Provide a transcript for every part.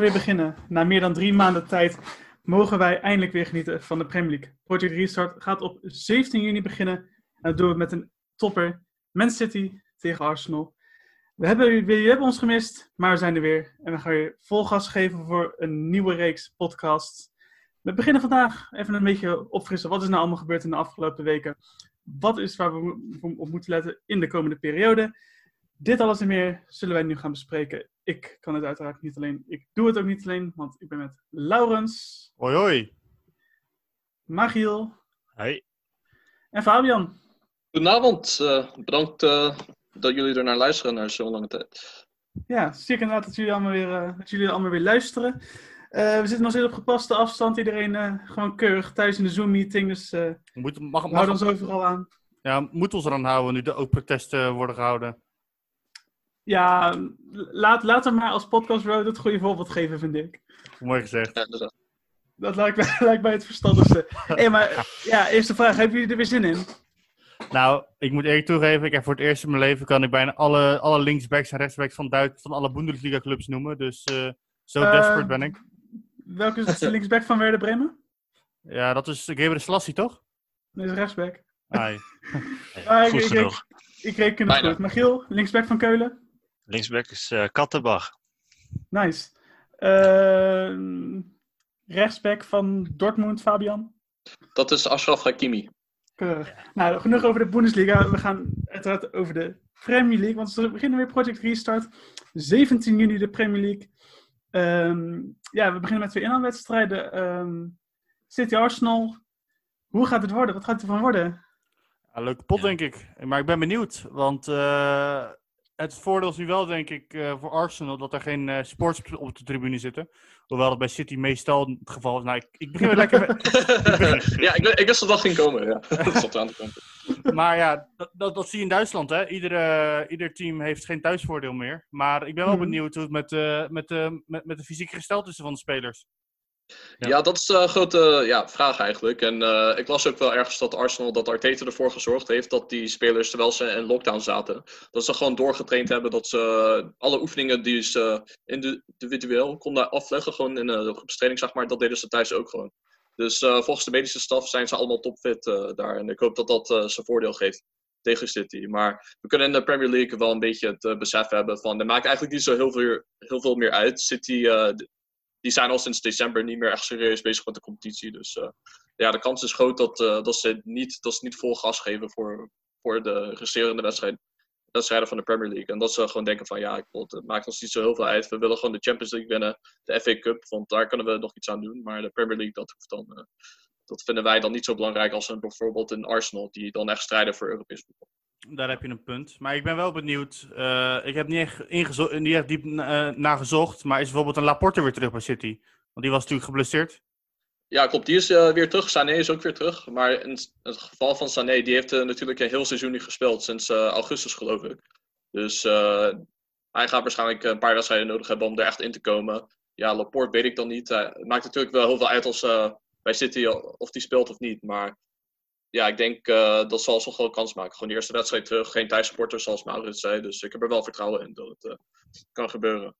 weer beginnen. Na meer dan drie maanden tijd mogen wij eindelijk weer genieten van de Premier League. Project Restart gaat op 17 juni beginnen. En dat doen we met een topper. Man City tegen Arsenal. We hebben, jullie hebben ons gemist, maar we zijn er weer. En we gaan weer vol gas geven voor een nieuwe reeks podcasts. We beginnen vandaag even een beetje opfrissen. Wat is nou allemaal gebeurd in de afgelopen weken? Wat is waar we op moeten letten in de komende periode? Dit alles en meer zullen wij nu gaan bespreken. Ik kan het uiteraard niet alleen. Ik doe het ook niet alleen, want ik ben met Laurens, Hoi hoi. Magiel Hey. en Fabian. Goedenavond, eh, bedankt eh, dat jullie er naar luisteren naar zo'n lange tijd. Ja, zeker inderdaad dat jullie allemaal weer, eh, dat jullie allemaal weer luisteren. Eh, we zitten nog steeds op gepaste afstand. Iedereen eh, gewoon keurig thuis in de Zoom-meeting. Dus eh, Moet, mag, we mag, houden ons overal aan. ja, moet ons eraan houden nu er ook protesten worden gehouden. Ja, laat, laten we maar als Podcast Road het goede voorbeeld geven, vind ik. Mooi gezegd. Ja. Dat lijkt mij, lijkt mij het verstandigste. Hé, maar ja, eerste vraag. Hebben jullie er weer zin in? Nou, ik moet eerlijk toegeven, ik heb voor het eerst in mijn leven kan ik bijna alle, alle linksbacks en rechtsbacks van, Duits, van alle Bundesliga clubs noemen. Dus eh, zo Eh, desperate ben ik. Welke is de linksback van Werder Bremen? Ja, dat is Gabriel Slassie, toch? Dat is rechtsback. Nee. Ik, Goed ik, genoeg. ik, ik reken het Bijna. goed. Magiel, linksback van Keulen? Linksback is eh Kattenbach. Nice. Ehm, rechtsback van Dortmund, Fabian? Dat is Ashraf Hakimi. Keurig. Nou, genoeg over de Bundesliga. We gaan uiteraard over de Premier League. Want we beginnen weer Project Restart. 17 juni de Premier League. Ehm, ja, we beginnen met twee inhaalwedstrijden. Ehm City Arsenal. Hoe gaat het worden? Wat gaat het ervan worden? Ja, leuke pot, Ja. denk ik. Maar ik ben benieuwd, want eh, het voordeel is nu wel, denk ik, eh, voor Arsenal dat er geen eh sports op- de tribune zitten. Hoewel dat bij City meestal het geval is. Nou, ik, ik begin weer lekker met, ja, ik, ik wist dat dat ging komen. Ja. dat te komen. Maar ja, dat, dat, dat zie je in Duitsland. Hè? Iedere, ieder team heeft geen thuisvoordeel meer. Maar ik ben wel Mhm. benieuwd hoe het met, eh, met, eh, met, met de fysieke gesteldheid is van de spelers. Ja. Dat is de grote ja, vraag eigenlijk. En eh, ik las ook wel ergens dat Arsenal, dat Arteta ervoor gezorgd heeft dat die spelers, terwijl ze in lockdown zaten, dat ze gewoon doorgetraind hebben dat ze alle oefeningen die ze individueel konden afleggen, gewoon in de groepstraining, zeg maar, dat deden ze thuis ook gewoon. Dus eh, volgens de medische staf zijn ze allemaal topfit eh, daar. En ik hoop dat dat eh, zijn voordeel geeft tegen City. Maar we kunnen in de Premier League wel een beetje het eh, besef hebben van, er maakt eigenlijk niet zo heel veel, heel veel meer uit. City, eh, die zijn al sinds december niet meer echt serieus bezig met de competitie. Dus eh, ja, de kans is groot dat, eh, dat, ze niet, dat ze niet vol gas geven voor, voor de resterende wedstrijden, wedstrijden van de Premier League. En dat ze gewoon denken van ja, ik wil, het maakt ons niet zo heel veel uit. We willen gewoon de Champions League winnen, de FA Cup, want daar kunnen we nog iets aan doen. Maar de Premier League, dat hoeft dan... eh, dat vinden wij dan niet zo belangrijk als een, bijvoorbeeld een Arsenal, die dan echt strijden voor Europees voetbal. Daar heb je een punt. Maar ik ben wel benieuwd. eh, ik heb niet echt, niet echt diep uh, nagezocht. Maar is bijvoorbeeld een Laporte weer terug bij City? Want die was natuurlijk geblesseerd. Ja, klopt. Die is eh, weer terug. Sané is ook weer terug. Maar in het geval van Sané, die heeft eh, natuurlijk een heel seizoen niet gespeeld. Sinds eh, augustus, geloof ik. Dus eh, hij gaat waarschijnlijk een paar wedstrijden nodig hebben om er echt in te komen. Ja, Laporte weet ik dan niet. Eh, het maakt natuurlijk wel heel veel uit als eh, bij City of die speelt of niet. Maar ja, ik denk eh, dat zal toch wel kans maken. Gewoon de eerste wedstrijd terug. Geen thuissupporters zoals Maurits zei. Dus ik heb er wel vertrouwen in dat het eh, kan gebeuren.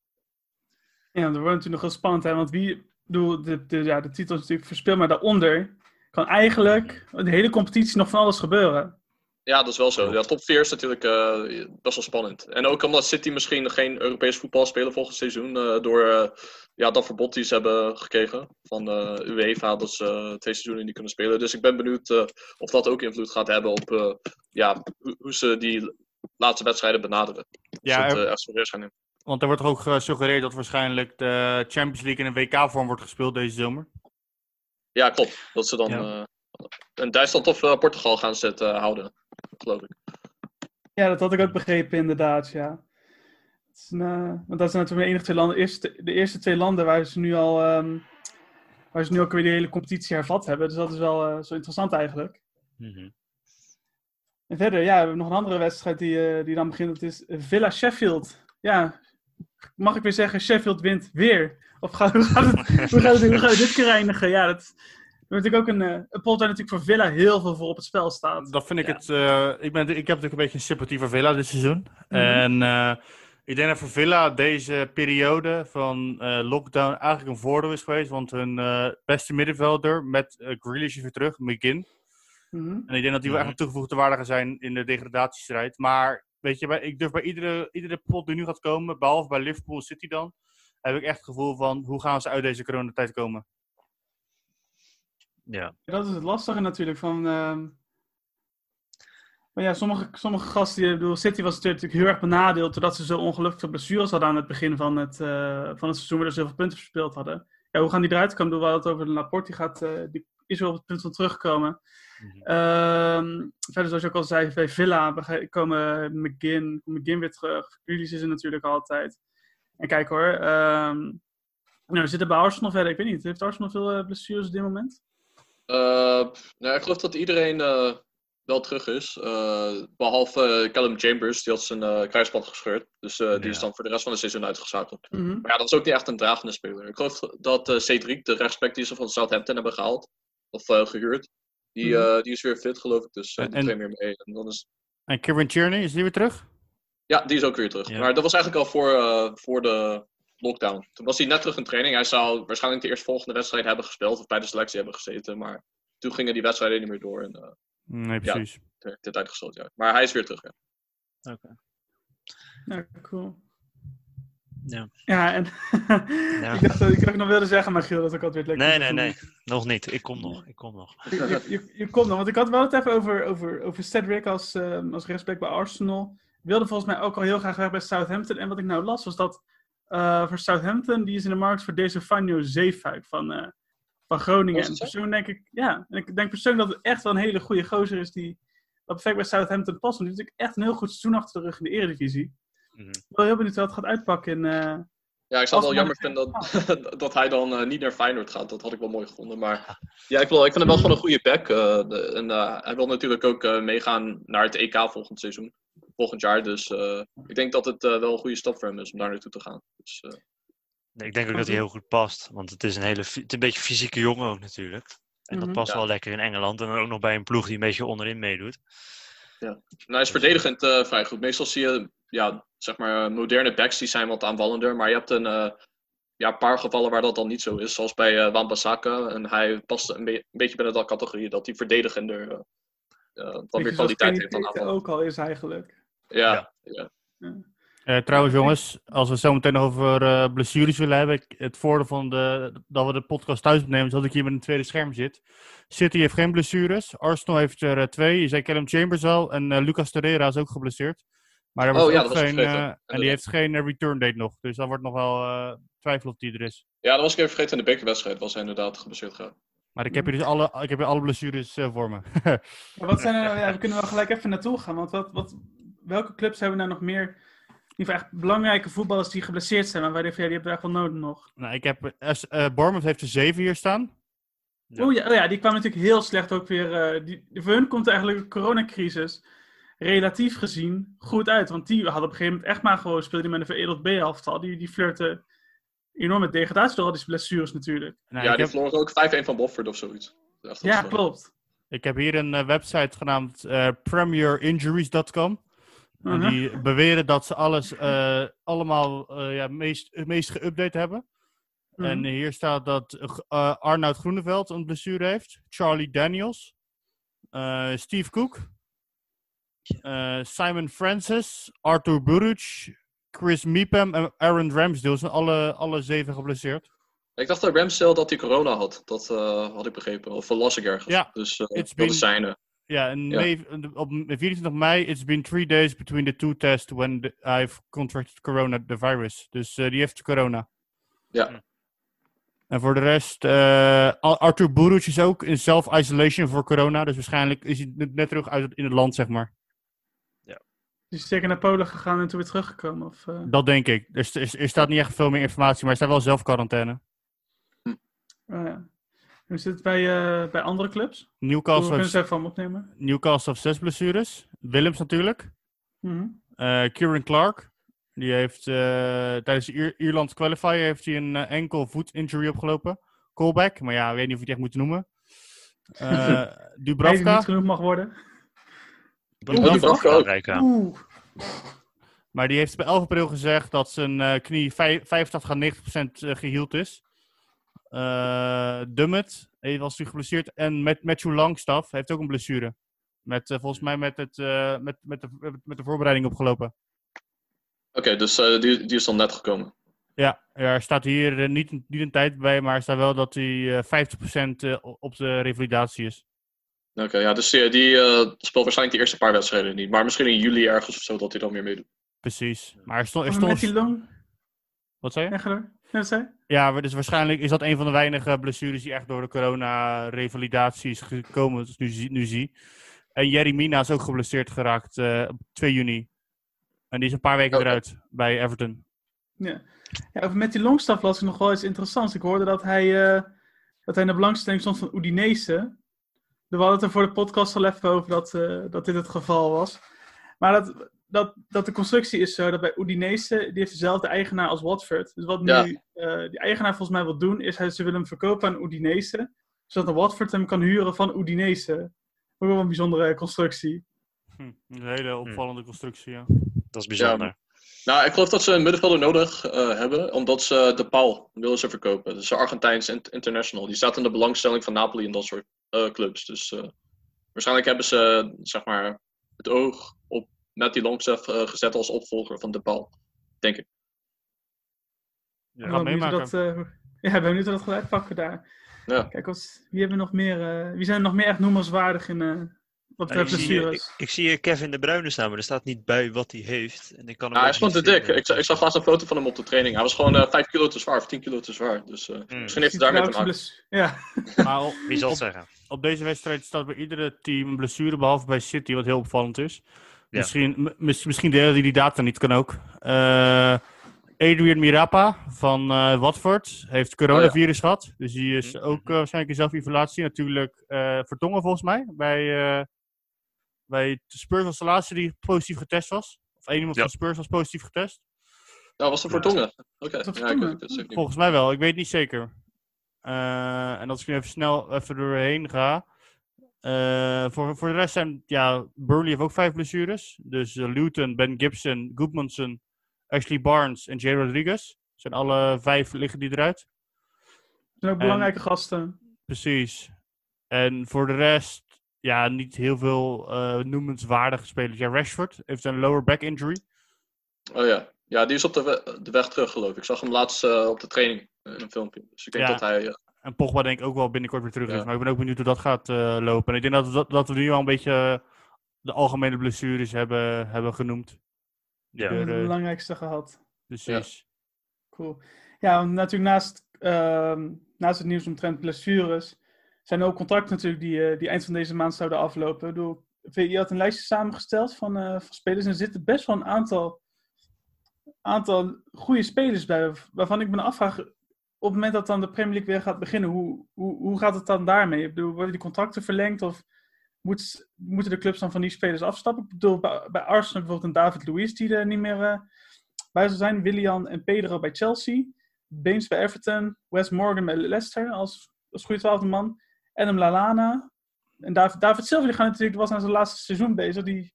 Ja, dat wordt natuurlijk nog spannend, hè? Want wie, bedoel, de, de, ja, de titel is natuurlijk verspeeld, maar daaronder kan eigenlijk de hele competitie nog van alles gebeuren. Ja, dat is wel zo. Ja, top 4 is natuurlijk eh, best wel spannend. En ook omdat City misschien geen Europees voetbal spelen volgend seizoen. eh, door uh, ja, dat verbod die ze hebben gekregen van UEFA. Dat ze twee seizoenen niet kunnen spelen. Dus ik ben benieuwd of dat ook invloed gaat hebben op ja, hoe, ze die laatste wedstrijden benaderen. Ja, het, er, echt gaan want er wordt ook gesuggereerd dat waarschijnlijk de Champions League in een WK-vorm wordt gespeeld deze zomer. Ja, klopt. Dat ze dan ja. in Duitsland of eh, Portugal gaan zetten houden, geloof ik. Ja, dat had ik ook begrepen, inderdaad, ja. Het is een, eh, want dat zijn natuurlijk de enige twee landen, eerste, de eerste twee landen waar ze nu al, ehm, waar ze nu ook weer de hele competitie hervat hebben. Dus dat is wel eh, zo interessant eigenlijk. Mhm. En verder, ja, we hebben nog een andere wedstrijd die, eh, die dan begint. Dat is Villa Sheffield. Ja, mag ik weer zeggen, Sheffield wint weer. Of ga, hoe, gaat het, hoe, gaat het, hoe gaat het dit keer eindigen? Ja, dat is natuurlijk ook een, eh, een pot waar natuurlijk voor Villa heel veel voor op het spel staat. Dat vind ik Ja. het. eh, ik, ben, ik heb natuurlijk een beetje een sympathie voor Villa dit seizoen. Mhm. En eh, ik denk dat voor Villa deze periode van eh, lockdown eigenlijk een voordeel is geweest. Want hun eh, beste middenvelder met uh, Grealish is weer terug, McGinn. Mhm. En ik denk dat die wel echt Mhm. een toegevoegde waarde gaan zijn in de degradatiestrijd. Maar weet je, bij, ik durf bij iedere, iedere pot die nu gaat komen, behalve bij Liverpool City dan, heb ik echt het gevoel van hoe gaan ze uit deze coronatijd komen. Ja. Dat is het lastige natuurlijk van. ehm, maar ja, sommige, sommige gasten, ik bedoel, City was natuurlijk heel erg benadeeld doordat ze zo ongelukkig veel blessures hadden aan het begin van het, eh, van het seizoen, waar ze heel veel punten verspeeld hadden. Ja, hoe gaan die eruit komen? Ik bedoel, We hadden het over de Laporte, die, gaat, eh, die is wel op het punt van terugkomen. Mhm. Ehm, verder, zoals je ook al zei, bij Villa komen McGinn, McGinn weer terug. Grealish is er natuurlijk altijd. En kijk hoor, ehm, nou, we zitten bij Arsenal verder. Ik weet niet, heeft Arsenal veel eh, blessures op dit moment? Eh, nou, ik geloof dat iedereen eh, wel terug is. eh, behalve eh, Callum Chambers, die had zijn eh kruisband gescheurd. Dus eh, die is dan voor de rest van het seizoen uitgeschakeld. Mhm. Maar ja, dat is ook niet echt een dragende speler. Ik geloof dat Cedric, de rechtsback die ze van Southampton hebben gehaald, of eh, gehuurd, die, Mhm. eh, die is weer fit, geloof ik. Dus eh, En- die traint weer mee. En dan is, En Kieran Tierney, is die weer terug? ja, die is ook weer terug. Ja. Maar dat was eigenlijk al voor, eh, voor de lockdown. Toen was hij net terug in training. Hij zou waarschijnlijk de eerstvolgende wedstrijd hebben gespeeld of bij de selectie hebben gezeten. Maar toen gingen die wedstrijden niet meer door. En, eh, Nee, precies. ter- ter tijd gesloten, ja. Maar hij is weer terug, ja. Ja, cool. Ja. Ja, en ik dacht dat ik ook nog wilde zeggen, maar Giel, dat ik altijd weer lekker Nee, nee, nee. Nog niet. Ik kom nog. Ik kom nog. Je, je, je, je komt nog, want ik had wel het even over, over, over Cedric als, ehm, als rechtsback bij Arsenal. Wilde volgens mij ook al heel graag weg bij Southampton. En wat ik nou las, was dat eh, voor Southampton, die is in de markt voor deze Fanjo Zeefuik van, eh, van Groningen. En persoonlijk denk ik, ja, en ik denk persoonlijk dat het echt wel een hele goede gozer is die dat perfect bij Southampton past. Want die heeft natuurlijk echt een heel goed seizoen achter de rug in de Eredivisie. Mhm. Ik ben wel heel benieuwd hoe dat gaat uitpakken in, eh, Ja, ik zou het wel jammer vinden dat, dat hij dan niet naar Feyenoord gaat. Dat had ik wel mooi gevonden. Maar ja, ik, wil, ik vind hem wel gewoon een goede back. de- en hij wil natuurlijk ook meegaan naar het EK volgend seizoen. Volgend jaar. Dus eh, ik denk dat het eh, wel een goede stap voor hem is om daar naartoe te gaan. Dus, eh, Nee, ik denk ook dat hij heel goed past. Want het is een hele het is een beetje fysieke jongen ook natuurlijk. En dat Mhm. past Ja. wel lekker in Engeland. En dan ook nog bij een ploeg die een beetje onderin meedoet. en hij is verdedigend eh, vrij goed. Meestal zie je, ja, zeg maar, moderne backs die zijn wat aanvallender. Maar je hebt een eh, ja, paar gevallen waar dat dan niet zo is. Zoals bij eh Wan-Bissaka. En hij past een, be- een beetje binnen dat categorie. Dat hij verdedigender wat meer kwaliteit heeft dan aanvallen. ook al is eigenlijk. Ja, ja. Eh, trouwens, jongens, als we zo meteen nog over eh, blessures willen hebben. ik- Het voordeel van de, dat we de podcast thuis opnemen, is dat ik hier met een tweede scherm zit. City heeft geen blessures. Arsenal heeft er eh, twee. Je zei Callum Chambers al. En Lucas Torreira is ook geblesseerd. Maar er Oh ja, ook geen. eh, en die heeft geen return date nog. Dus dat wordt nog wel eh, twijfel of die er is. Ja, dat was ik even vergeten. In de bekerwedstrijd was hij inderdaad geblesseerd geraakt. Maar ik heb hier dus alle, ik heb hier alle blessures eh, voor me. Maar wat zijn er, ja, we kunnen wel gelijk even naartoe gaan. Want wat, wat, welke clubs hebben nou nog meer in ieder geval echt belangrijke voetballers die geblesseerd zijn? Maar waar ja, die hebben echt wel nodig nog. nou, ik heb. eh, eh, Bournemouth heeft er zeven hier staan. Ja. Oh, ja, oh ja, die kwam natuurlijk heel slecht ook weer. eh, die, voor hun komt eigenlijk de coronacrisis relatief gezien goed uit. Want die hadden op een gegeven moment echt maar gewoon speelde die met een veredeld B-elftal. Die, die flirten enorm met degradatie door al die blessures natuurlijk. Nou, ja, ik, die heb, verloren ook 5-1 van Bofford of zoiets. Ja, klopt. ik heb hier een website genaamd eh, premierinjuries.com. En Mhm. die beweren dat ze alles eh, allemaal eh, ja, meest, het meest geüpdate hebben. Mhm. En hier staat dat eh Arnoud Groeneveld een blessure heeft. Charlie Daniels. eh, Steve Cook. eh, Simon Francis. Arthur Buruc. Chris Meepham en Aaron Ramsdale zijn alle, alle zeven geblesseerd. Ik dacht dat Ramsdale dat hij corona had. Dat eh, had ik begrepen. Of las ik ergens. Ja, dus eh, dat been- is zijn. Ja, en Ja. May- op 24 mei, it's been three days between the two tests when the- I've contracted corona, the virus. Dus eh, die heeft corona. Ja. En voor de rest, eh, Ar- Arthur Buruc is ook in self-isolation voor corona. Dus waarschijnlijk is hij net terug uit in het land, zeg maar. Die is zeker naar Polen gegaan en toen weer teruggekomen. Of, eh, Dat denk ik. Er, st- er, er staat niet echt veel meer informatie, maar er staat wel zelf quarantaine. oh ja. Zit het bij, eh, bij andere clubs? Hoe Newcastle kunnen ze van opnemen? Newcastle heeft zes blessures. Willems natuurlijk. Eh Kieran Clark. Die heeft eh, tijdens de Ier- Ierland qualifier heeft hij een enkel voet injury opgelopen. Callback, maar ja, ik weet niet of je het echt moet noemen. Eh Dubravka. niet genoeg mag worden? Is ook. Oeh. Maar die heeft bij 11 april gezegd dat zijn eh, knie vij- 85 à 90 procent eh, geheeld is. Eh Dummett heeft was nu geblesseerd. En met Matthew Longstaff heeft ook een blessure. Met, eh, volgens mij met, het, eh, met, met, de, met de voorbereiding opgelopen. Oké, dus eh, die, die is dan net gekomen. Ja, ja, er staat hier niet, een- niet een tijd bij, maar er staat wel dat hij eh 50% eh, op de revalidatie is. Oké, ja, dus die, die eh, speelt waarschijnlijk de eerste paar wedstrijden niet. Maar misschien in juli ergens of zo dat hij dan meer meedoet. Precies. Maar er stond. Er stond wat zei je? Ja, zei dus waarschijnlijk is dat een van de weinige blessures die echt door de corona-revalidatie is gekomen, ik nu, zie- nu zie. En Jerry Mina is ook geblesseerd geraakt eh, op 2 juni. En die is een paar weken eruit bij Everton. Ja. ja, over met die Longstaff las ik nog wel iets interessants. Ik hoorde dat hij, eh, dat hij in de belangstelling stond van Udinese. We hadden het er voor de podcast al even over dat, eh, dat dit het geval was. Maar dat, dat, dat de constructie is zo dat bij Udinese, die heeft dezelfde eigenaar als Watford. Dus wat nu Ja. eh, die eigenaar volgens mij wil doen, is hij, ze willen hem verkopen aan Udinese. Zodat de Watford hem kan huren van Udinese. Ook wel een bijzondere constructie. Hm, een hele opvallende constructie, ja. Dat is bijzonder. Nou, ik geloof dat ze een middenvelder nodig eh, hebben, omdat ze de Paul willen ze verkopen. Dus de Argentijns int- international. Die staat in de belangstelling van Napoli en dat soort eh, clubs. Dus eh, waarschijnlijk hebben ze zeg maar, het oog met die Longstaff eh, gezet als opvolger van de Paul. Denk ik. We Ik gaan ben benieuwd hoe meemaken. dat, eh, ja, ik ben benieuwd hoe dat gaat uitpakken daar. Ja. Kijk, wat, wie, hebben we nog meer, eh, wie zijn er nog meer echt noemenswaardig in eh wat betreft blessures? ik, ik zie hier Kevin de Bruyne staan, maar er staat niet bij wat hij heeft. En ik kan hem Nou, hij is gewoon te dik. Ik, za- ik zag laatst een foto van hem op de training. Hij was gewoon eh 5 kilo te zwaar of 10 kilo te zwaar. Dus eh, Hmm. misschien heeft het daarmee te maken. Ja, Maar op, Wie zal het zeggen? op deze wedstrijd staat bij iedere team een blessure, behalve bij City, wat heel opvallend is. Ja. Misschien, misschien delen die die data niet, kan ook. Eh, Adrian Mirapa van eh, Watford heeft coronavirus gehad. Dus die is Mhm. ook eh, waarschijnlijk in zelfisolatie. Natuurlijk eh Vertongen volgens mij. Bij, eh bij de Spurs was de laatste die positief getest was. Of één iemand Ja. van de Spurs was positief getest. Nou, was er Ja. Oké, ja, ik Vertongen? weet het zeker niet. Volgens mij wel, ik weet niet zeker. Eh, en als ik nu even snel even doorheen ga. Eh, voor, voor de rest zijn, ja, Burnley heeft ook vijf blessures. Dus eh, Luton, Ben Gibson, Goodmanson, Ashley Barnes en Jay Rodriguez. Zijn alle vijf liggen die eruit. dat zijn ook En- belangrijke gasten. Precies. En voor de rest, ja, niet heel veel eh, noemenswaardige spelers. Ja, Rashford heeft een lower back injury. Oh ja. Ja, die is op de, we- de weg terug, geloof ik. Ik zag hem laatst eh, op de training in een filmpje. Dus ik denk Ja. dat hij. En Pogba denk ik ook wel binnenkort weer terug is. Ja. Maar ik ben ook benieuwd hoe dat gaat eh, lopen. En ik denk dat, dat, dat we nu al een beetje eh, de algemene blessures hebben, hebben genoemd. Ja. De eh, belangrijkste gehad. precies. Cool. Ja, natuurlijk naast, ehm, naast het nieuws omtrent blessures zijn er ook contracten natuurlijk die, eh, die eind van deze maand zouden aflopen. Ik bedoel, VI had een lijstje samengesteld van, eh, van spelers en er zitten best wel een aantal, aantal goede spelers bij. Waarvan ik me afvraag, op het moment dat dan de Premier League weer gaat beginnen, hoe, hoe, hoe gaat het dan daarmee? Ik bedoel, worden die contracten verlengd of moet, moeten de clubs dan van die spelers afstappen? Ik bedoel, bij, bij Arsenal bijvoorbeeld een David Luiz die er niet meer eh, bij zou zijn. Willian en Pedro bij Chelsea. Baines bij Everton. Wes Morgan bij Leicester als, als goede twaalfde man. Adam Lallana. En David, David Silva die gaan natuurlijk, was aan zijn laatste seizoen bezig. Die,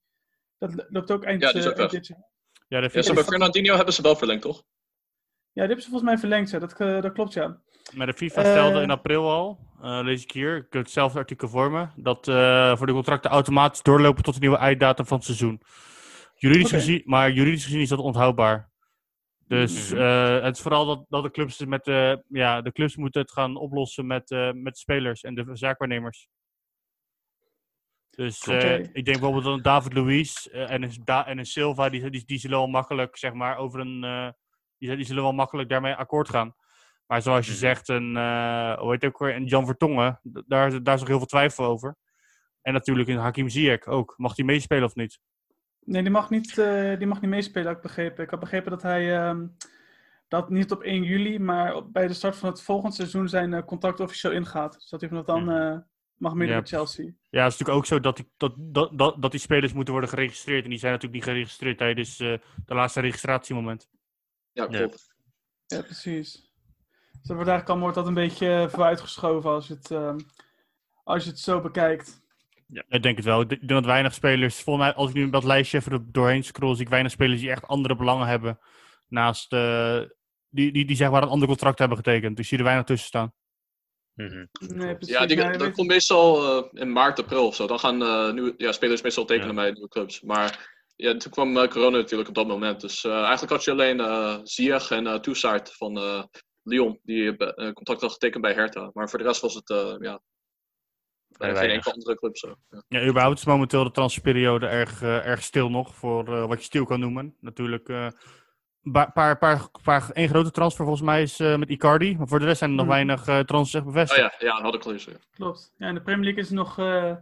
dat loopt ook eind, Ja, die is eh, ook eind weg. dit jaar. Ja, de Ja, bij Fernandinho hebben ze wel verlengd, toch? Ja, die hebben ze volgens mij verlengd. Ja. Dat, eh, dat klopt, ja. maar de FIFA Eh, stelde in april al, eh, lees ik hier, ik heb hetzelfde artikel voor me, dat eh, voor de contracten automatisch doorlopen tot de nieuwe einddatum van het seizoen. Juridisch gezien, maar juridisch gezien is dat onhoudbaar. Dus Mhm. eh, het is vooral dat, dat de clubs het met de, ja, de clubs moeten het gaan oplossen met, eh, met de spelers en de zaakwaarnemers. Dus eh, ik denk bijvoorbeeld dat een David Luiz eh, en, een, Da- en een Silva, die, die, die zullen wel makkelijk, zeg maar, over een, eh, die, die zullen wel makkelijk daarmee akkoord gaan. Maar zoals je Mhm. zegt, een, eh hoe heet ook weer, een Jan Vertongen, daar, daar is nog heel veel twijfel over. En natuurlijk een Hakim Ziyech ook. Mag hij meespelen of niet? Nee, die mag niet, eh, die mag niet meespelen, had ik begrepen. Ik had begrepen dat hij ehm, dat niet op 1 juli, maar op, bij de start van het volgende seizoen zijn eh, contract officieel ingaat. Dus dat hij vanaf dan Mhm. mag meedoen Ja. met Chelsea. Ja, het is natuurlijk ook zo dat die, dat, dat, dat, dat die spelers moeten worden geregistreerd. En die zijn natuurlijk niet geregistreerd tijdens de laatste registratiemoment. Ja, Ja. klopt. Ja, precies. Dus dat wordt eigenlijk al wordt dat een beetje eh, vooruitgeschoven als je het, ehm, als je het zo bekijkt. Ik denk het wel. Ik denk dat weinig spelers, volgens mij, als ik nu dat lijstje even er doorheen scroll, zie ik weinig spelers die echt andere belangen hebben. Naast, eh, die, die, die zeg maar een ander contract hebben getekend. Dus je ziet er weinig tussen staan. Mhm. Nee, precies. Ja, die, dat weet- komt meestal eh, in maart, april of zo. Dan gaan eh, nieuwe, ja, spelers meestal tekenen Ja. bij nieuwe clubs. Maar ja, toen kwam eh, corona natuurlijk op dat moment. Dus eh, eigenlijk had je alleen eh Ziyech en eh Toussaint van eh, Lyon. Die eh, contract had getekend bij Hertha. Maar voor de rest was het eh, ja, bij geen enkele andere club zo. Ja. Ja, überhaupt is momenteel de transferperiode erg, eh, erg stil nog. Voor eh, wat je stil kan noemen. Natuurlijk. eh paar, paar, paar, paar, één grote transfer volgens mij is eh, met Icardi. Maar voor de rest zijn er nog Mhm. weinig eh transfers echt Oh bevestigd. ja, ja, dat had ik gelezen. ja. Klopt. Ja, in de Premier League is nog, eh,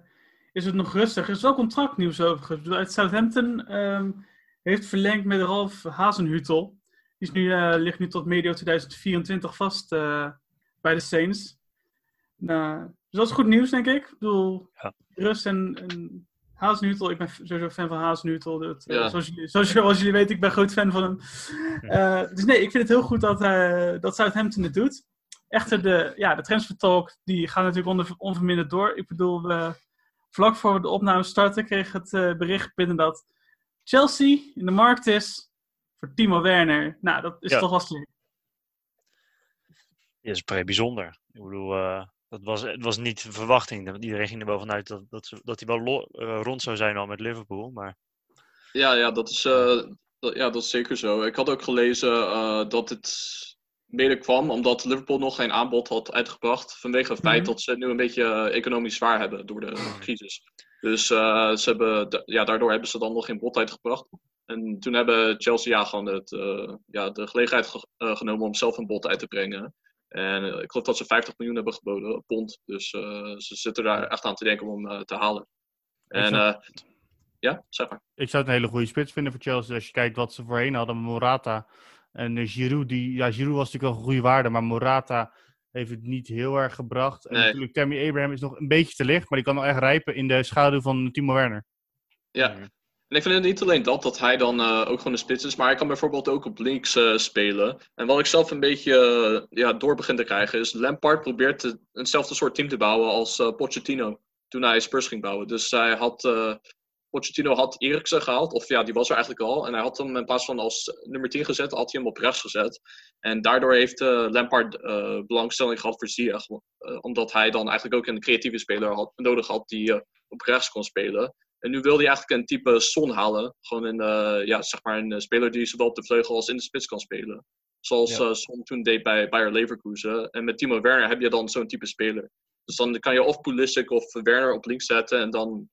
is het nog rustig. Er is wel contractnieuws overigens. Uit Southampton ehm, heeft verlengd met Ralf Hazenhutel. Die is nu, eh, ligt nu tot medio 2024 vast eh, bij de Saints. Nou, dus dat is goed nieuws, denk ik. Ik bedoel, Ja. Rus en, en Hazenhutel. Ik ben sowieso fan van Hazenhutel. Dat, eh, Ja. zoals, jullie, zoals, zoals jullie weten, ik ben groot fan van hem. Eh, dus nee, ik vind het heel goed dat, eh, dat Southampton het doet. Echter, de, ja, de transfer talk die gaat natuurlijk onverminderd door. Ik bedoel, we, vlak voor we de opname starten kreeg het eh, bericht binnen dat Chelsea in de markt is voor Timo Werner. Nou, dat is Ja. toch wel slim. Ja, dat is vrij bijzonder. Ik bedoel, eh, dat was, het was niet de verwachting. Iedereen ging er wel vanuit dat, dat, ze- dat hij wel lo- eh, rond zou zijn al met Liverpool. Maar Ja, ja, dat is, eh, dat, ja, dat is zeker zo. Ik had ook gelezen eh, dat het mede kwam omdat Liverpool nog geen aanbod had uitgebracht. Vanwege het feit Mhm. dat ze het nu een beetje eh, economisch zwaar hebben door de crisis. Dus eh, ze hebben, ja, daardoor hebben ze dan nog geen bod uitgebracht. En toen hebben Chelsea ja, gewoon het, eh, ja, de gelegenheid ge- genomen om zelf een bod uit te brengen. En ik geloof dat ze 50 miljoen hebben geboden, pond. Dus ze zitten daar echt aan te denken om hem te halen. En ja, zeg maar. Ik zou het een hele goede spits vinden voor Chelsea. Als je kijkt wat ze voorheen hadden met Morata. En eh, Giroud, die, ja, Giroud was natuurlijk wel een goede waarde, maar Morata heeft het niet heel erg gebracht. En Nee. natuurlijk Tammy Abraham is nog een beetje te licht, maar die kan nog echt rijpen in de schaduw van Timo Werner. Ja. En ik vind het niet alleen dat, dat hij dan eh, ook gewoon een spits is, maar hij kan bijvoorbeeld ook op links eh, spelen. En wat ik zelf een beetje ja, door begin te krijgen is, Lampard probeert te- eenzelfde soort team te bouwen als Pochettino toen hij Spurs ging bouwen. Dus hij had, Pochettino had Eriksen gehaald, of ja, die was er eigenlijk al. En hij had hem in plaats van als nummer 10 gezet, had hij hem op rechts gezet. En daardoor heeft eh, Lampard eh, belangstelling gehad voor Ziyech. eh, omdat hij dan eigenlijk ook een creatieve speler had, nodig had die op rechts kon spelen. En nu wilde hij eigenlijk een type Son halen. Gewoon een, ja, zeg maar een speler die zowel op de vleugel als in de spits kan spelen. Zoals Ja. Son toen deed bij Bayer Leverkusen. En met Timo Werner heb je dan zo'n type speler. Dus dan kan je of Pulisic of Werner op links zetten. En dan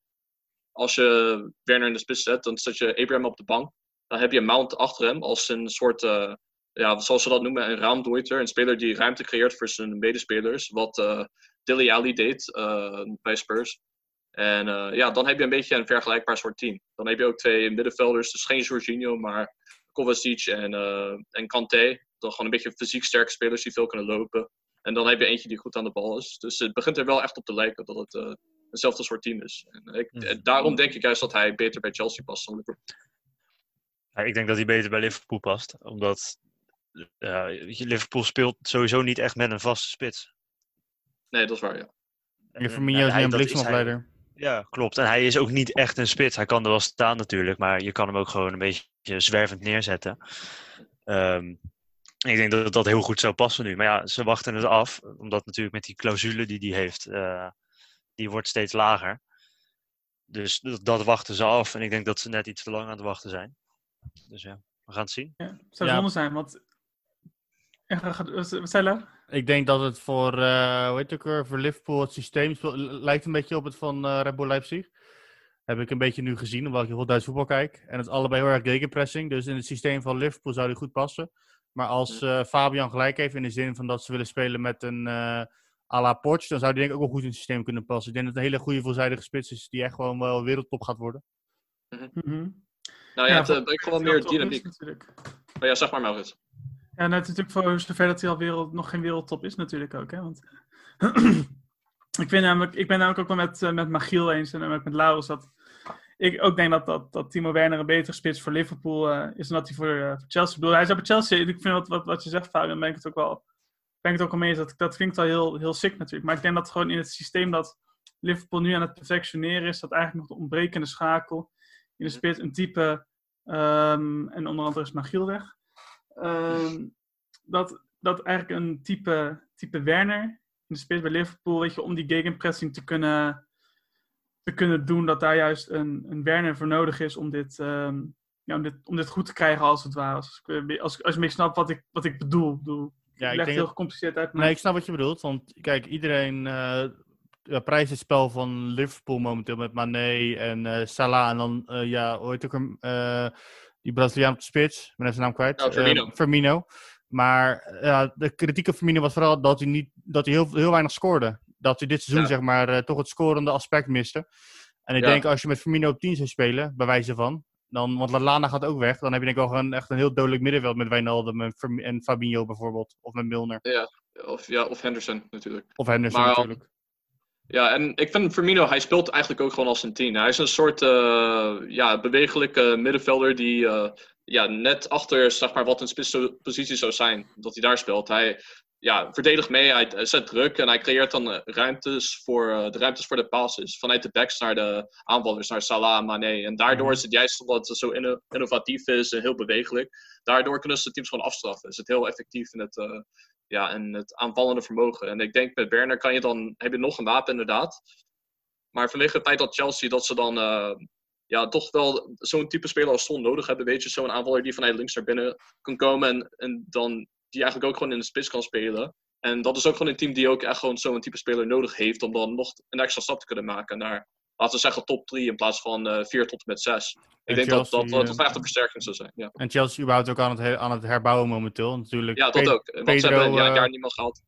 als je Werner in de spits zet, dan zet je Abraham op de bank. Dan heb je Mount achter hem als een soort, eh, ja, zoals ze dat noemen, een raamdooiter. Een speler die ruimte creëert voor zijn medespelers. Wat eh Dilly Ali deed eh, bij Spurs. En eh, ja, dan heb je een beetje een vergelijkbaar soort team. Dan heb je ook twee middenvelders, dus geen Jorginho, maar Kovacic en, eh en Kanté. Dan gewoon een beetje fysiek sterke spelers die veel kunnen lopen. En dan heb je eentje die goed aan de bal is. Dus het begint er wel echt op te lijken dat het eh, hetzelfde soort team is. En ik, eh, daarom denk ik juist dat hij beter bij Chelsea past dan Liverpool. ja, ik denk dat hij beter bij Liverpool past. Omdat eh, Liverpool speelt sowieso niet echt met een vaste spits. Nee, dat is waar, ja. Je En, Firmino is een bliksemafleider. Ja, klopt. En hij is ook niet echt een spits. Hij kan er wel staan natuurlijk, maar je kan hem ook gewoon een beetje zwervend neerzetten. Ehm, ik denk dat dat heel goed zou passen nu. Maar ja, ze wachten het af, omdat natuurlijk met die clausule die hij heeft, eh, die wordt steeds lager. Dus dat, dat wachten ze af. En ik denk dat ze net iets te lang aan het wachten zijn. Dus ja, we gaan het zien. Ja, het zou Ja. zonde zijn, want... Wat zei Lau? Ik denk dat het voor, eh hoe heet het ook weer, voor Liverpool het systeem lijkt een beetje op het van eh Red Bull Leipzig. Heb ik een beetje nu gezien, omdat ik heel Duits voetbal kijk. En het is allebei heel erg gegenpressing. Dus in het systeem van Liverpool zou die goed passen. Maar als eh, Fabian gelijk heeft in de zin van dat ze willen spelen met een eh à la Poch, dan zou die denk ik ook wel goed in het systeem kunnen passen. Ik denk dat het een hele goede veelzijdige spits is die echt gewoon wel wereldtop gaat worden. Mhm. Nou ja, Ja, het eh, brengt gewoon meer is dynamiek. natuurlijk. Maar ja, zeg maar Maurits. Ja, nou, het is natuurlijk voor zover dat hij al wereld, nog geen wereldtop is natuurlijk ook. Hè? Want ik, vind namelijk, ik ben namelijk ook wel met, eh, met Magiel eens en ook met Laurens dat ik ook denk dat, dat, dat Timo Werner een betere spits voor Liverpool eh, is dan dat hij voor, voor Chelsea. Ik bedoel, hij is bij Chelsea. Ik vind wat, wat, wat je zegt, Fabian, ben ik het ook wel, ben ik het ook wel mee eens. Dat, dat klinkt wel heel, heel sick natuurlijk. Maar ik denk dat gewoon in het systeem dat Liverpool nu aan het perfectioneren is, dat eigenlijk nog de ontbrekende schakel in de spits een type, ehm, en onder andere is Magiel weg. Ehm, dat, dat eigenlijk een type, type Werner in de spits bij Liverpool, weet je, om die gegenpressing te kunnen, te kunnen doen, dat daar juist een, een Werner voor nodig is om dit, ehm, ja, om, dit, om dit goed te krijgen als het ware. Als, ik- als, als je mee snapt wat ik, wat ik bedoel. Bedoel Ja, ik leg denk heel gecompliceerd uit. Maar Nee, ik snap wat je bedoelt. Want kijk, iedereen eh ja, prijst het spel van Liverpool momenteel met Mané en eh, Salah. En dan, eh, ja, heet ook hem? eh, die Braziliaan op de spits. Ik ben even zijn naam kwijt. Ja, Firmino. Firmino. Maar eh, ja, de kritiek op Firmino was vooral dat hij, niet, dat hij heel, heel weinig scoorde. Dat hij dit seizoen, Ja. zeg maar, eh, toch het scorende aspect miste. En ik Ja. denk, als je met Firmino op 10 zou spelen, bij wijze van... Dan, want Lallana gaat ook weg. Dan heb je denk ik wel gewoon echt een heel dodelijk middenveld met Wijnaldum en, Fabinho bijvoorbeeld. Of met Milner. Of, ja, of Henderson natuurlijk. Of Henderson Maar- natuurlijk. Ja, en ik vind Firmino, hij speelt eigenlijk ook gewoon als een tien. Hij is een soort eh, ja, bewegelijke middenvelder die eh, ja, net achter zeg maar, wat een spitspositie zou zijn, dat hij daar speelt. Hij ja, verdedigt mee, hij, zet druk en hij creëert dan eh, ruimtes voor, eh, de ruimtes voor de passes. Vanuit de backs naar de aanvallers, naar Salah en Mané. En daardoor is het juist omdat het zo inno- innovatief is en heel bewegelijk. Daardoor kunnen ze de teams gewoon afstraffen. Is het heel effectief in het, eh, ja, en het aanvallende vermogen. En ik denk met Werner kan je dan, heb je nog een wapen inderdaad. Maar vanwege het feit dat Chelsea, dat ze dan ja, toch wel zo'n type speler als Son nodig hebben. Weet je, zo'n aanvaller die vanuit links naar binnen kan komen. En, en dan die eigenlijk ook gewoon in de spits kan spelen. En dat is ook gewoon een team die ook echt gewoon zo'n type speler nodig heeft. Om dan nog een extra stap te kunnen maken naar, laten we zeggen, top 3 in plaats van eh 4 tot en met 6. Ik En denk dat dat, Chelsea, dat, dat eh, echt een versterking zou zijn. Ja, En Chelsea überhaupt ook aan het, he- aan het herbouwen momenteel. Natuurlijk. ja dat Pe- ook. Want Pedro, ze hebben ja, eh, jaar niemand gehaald.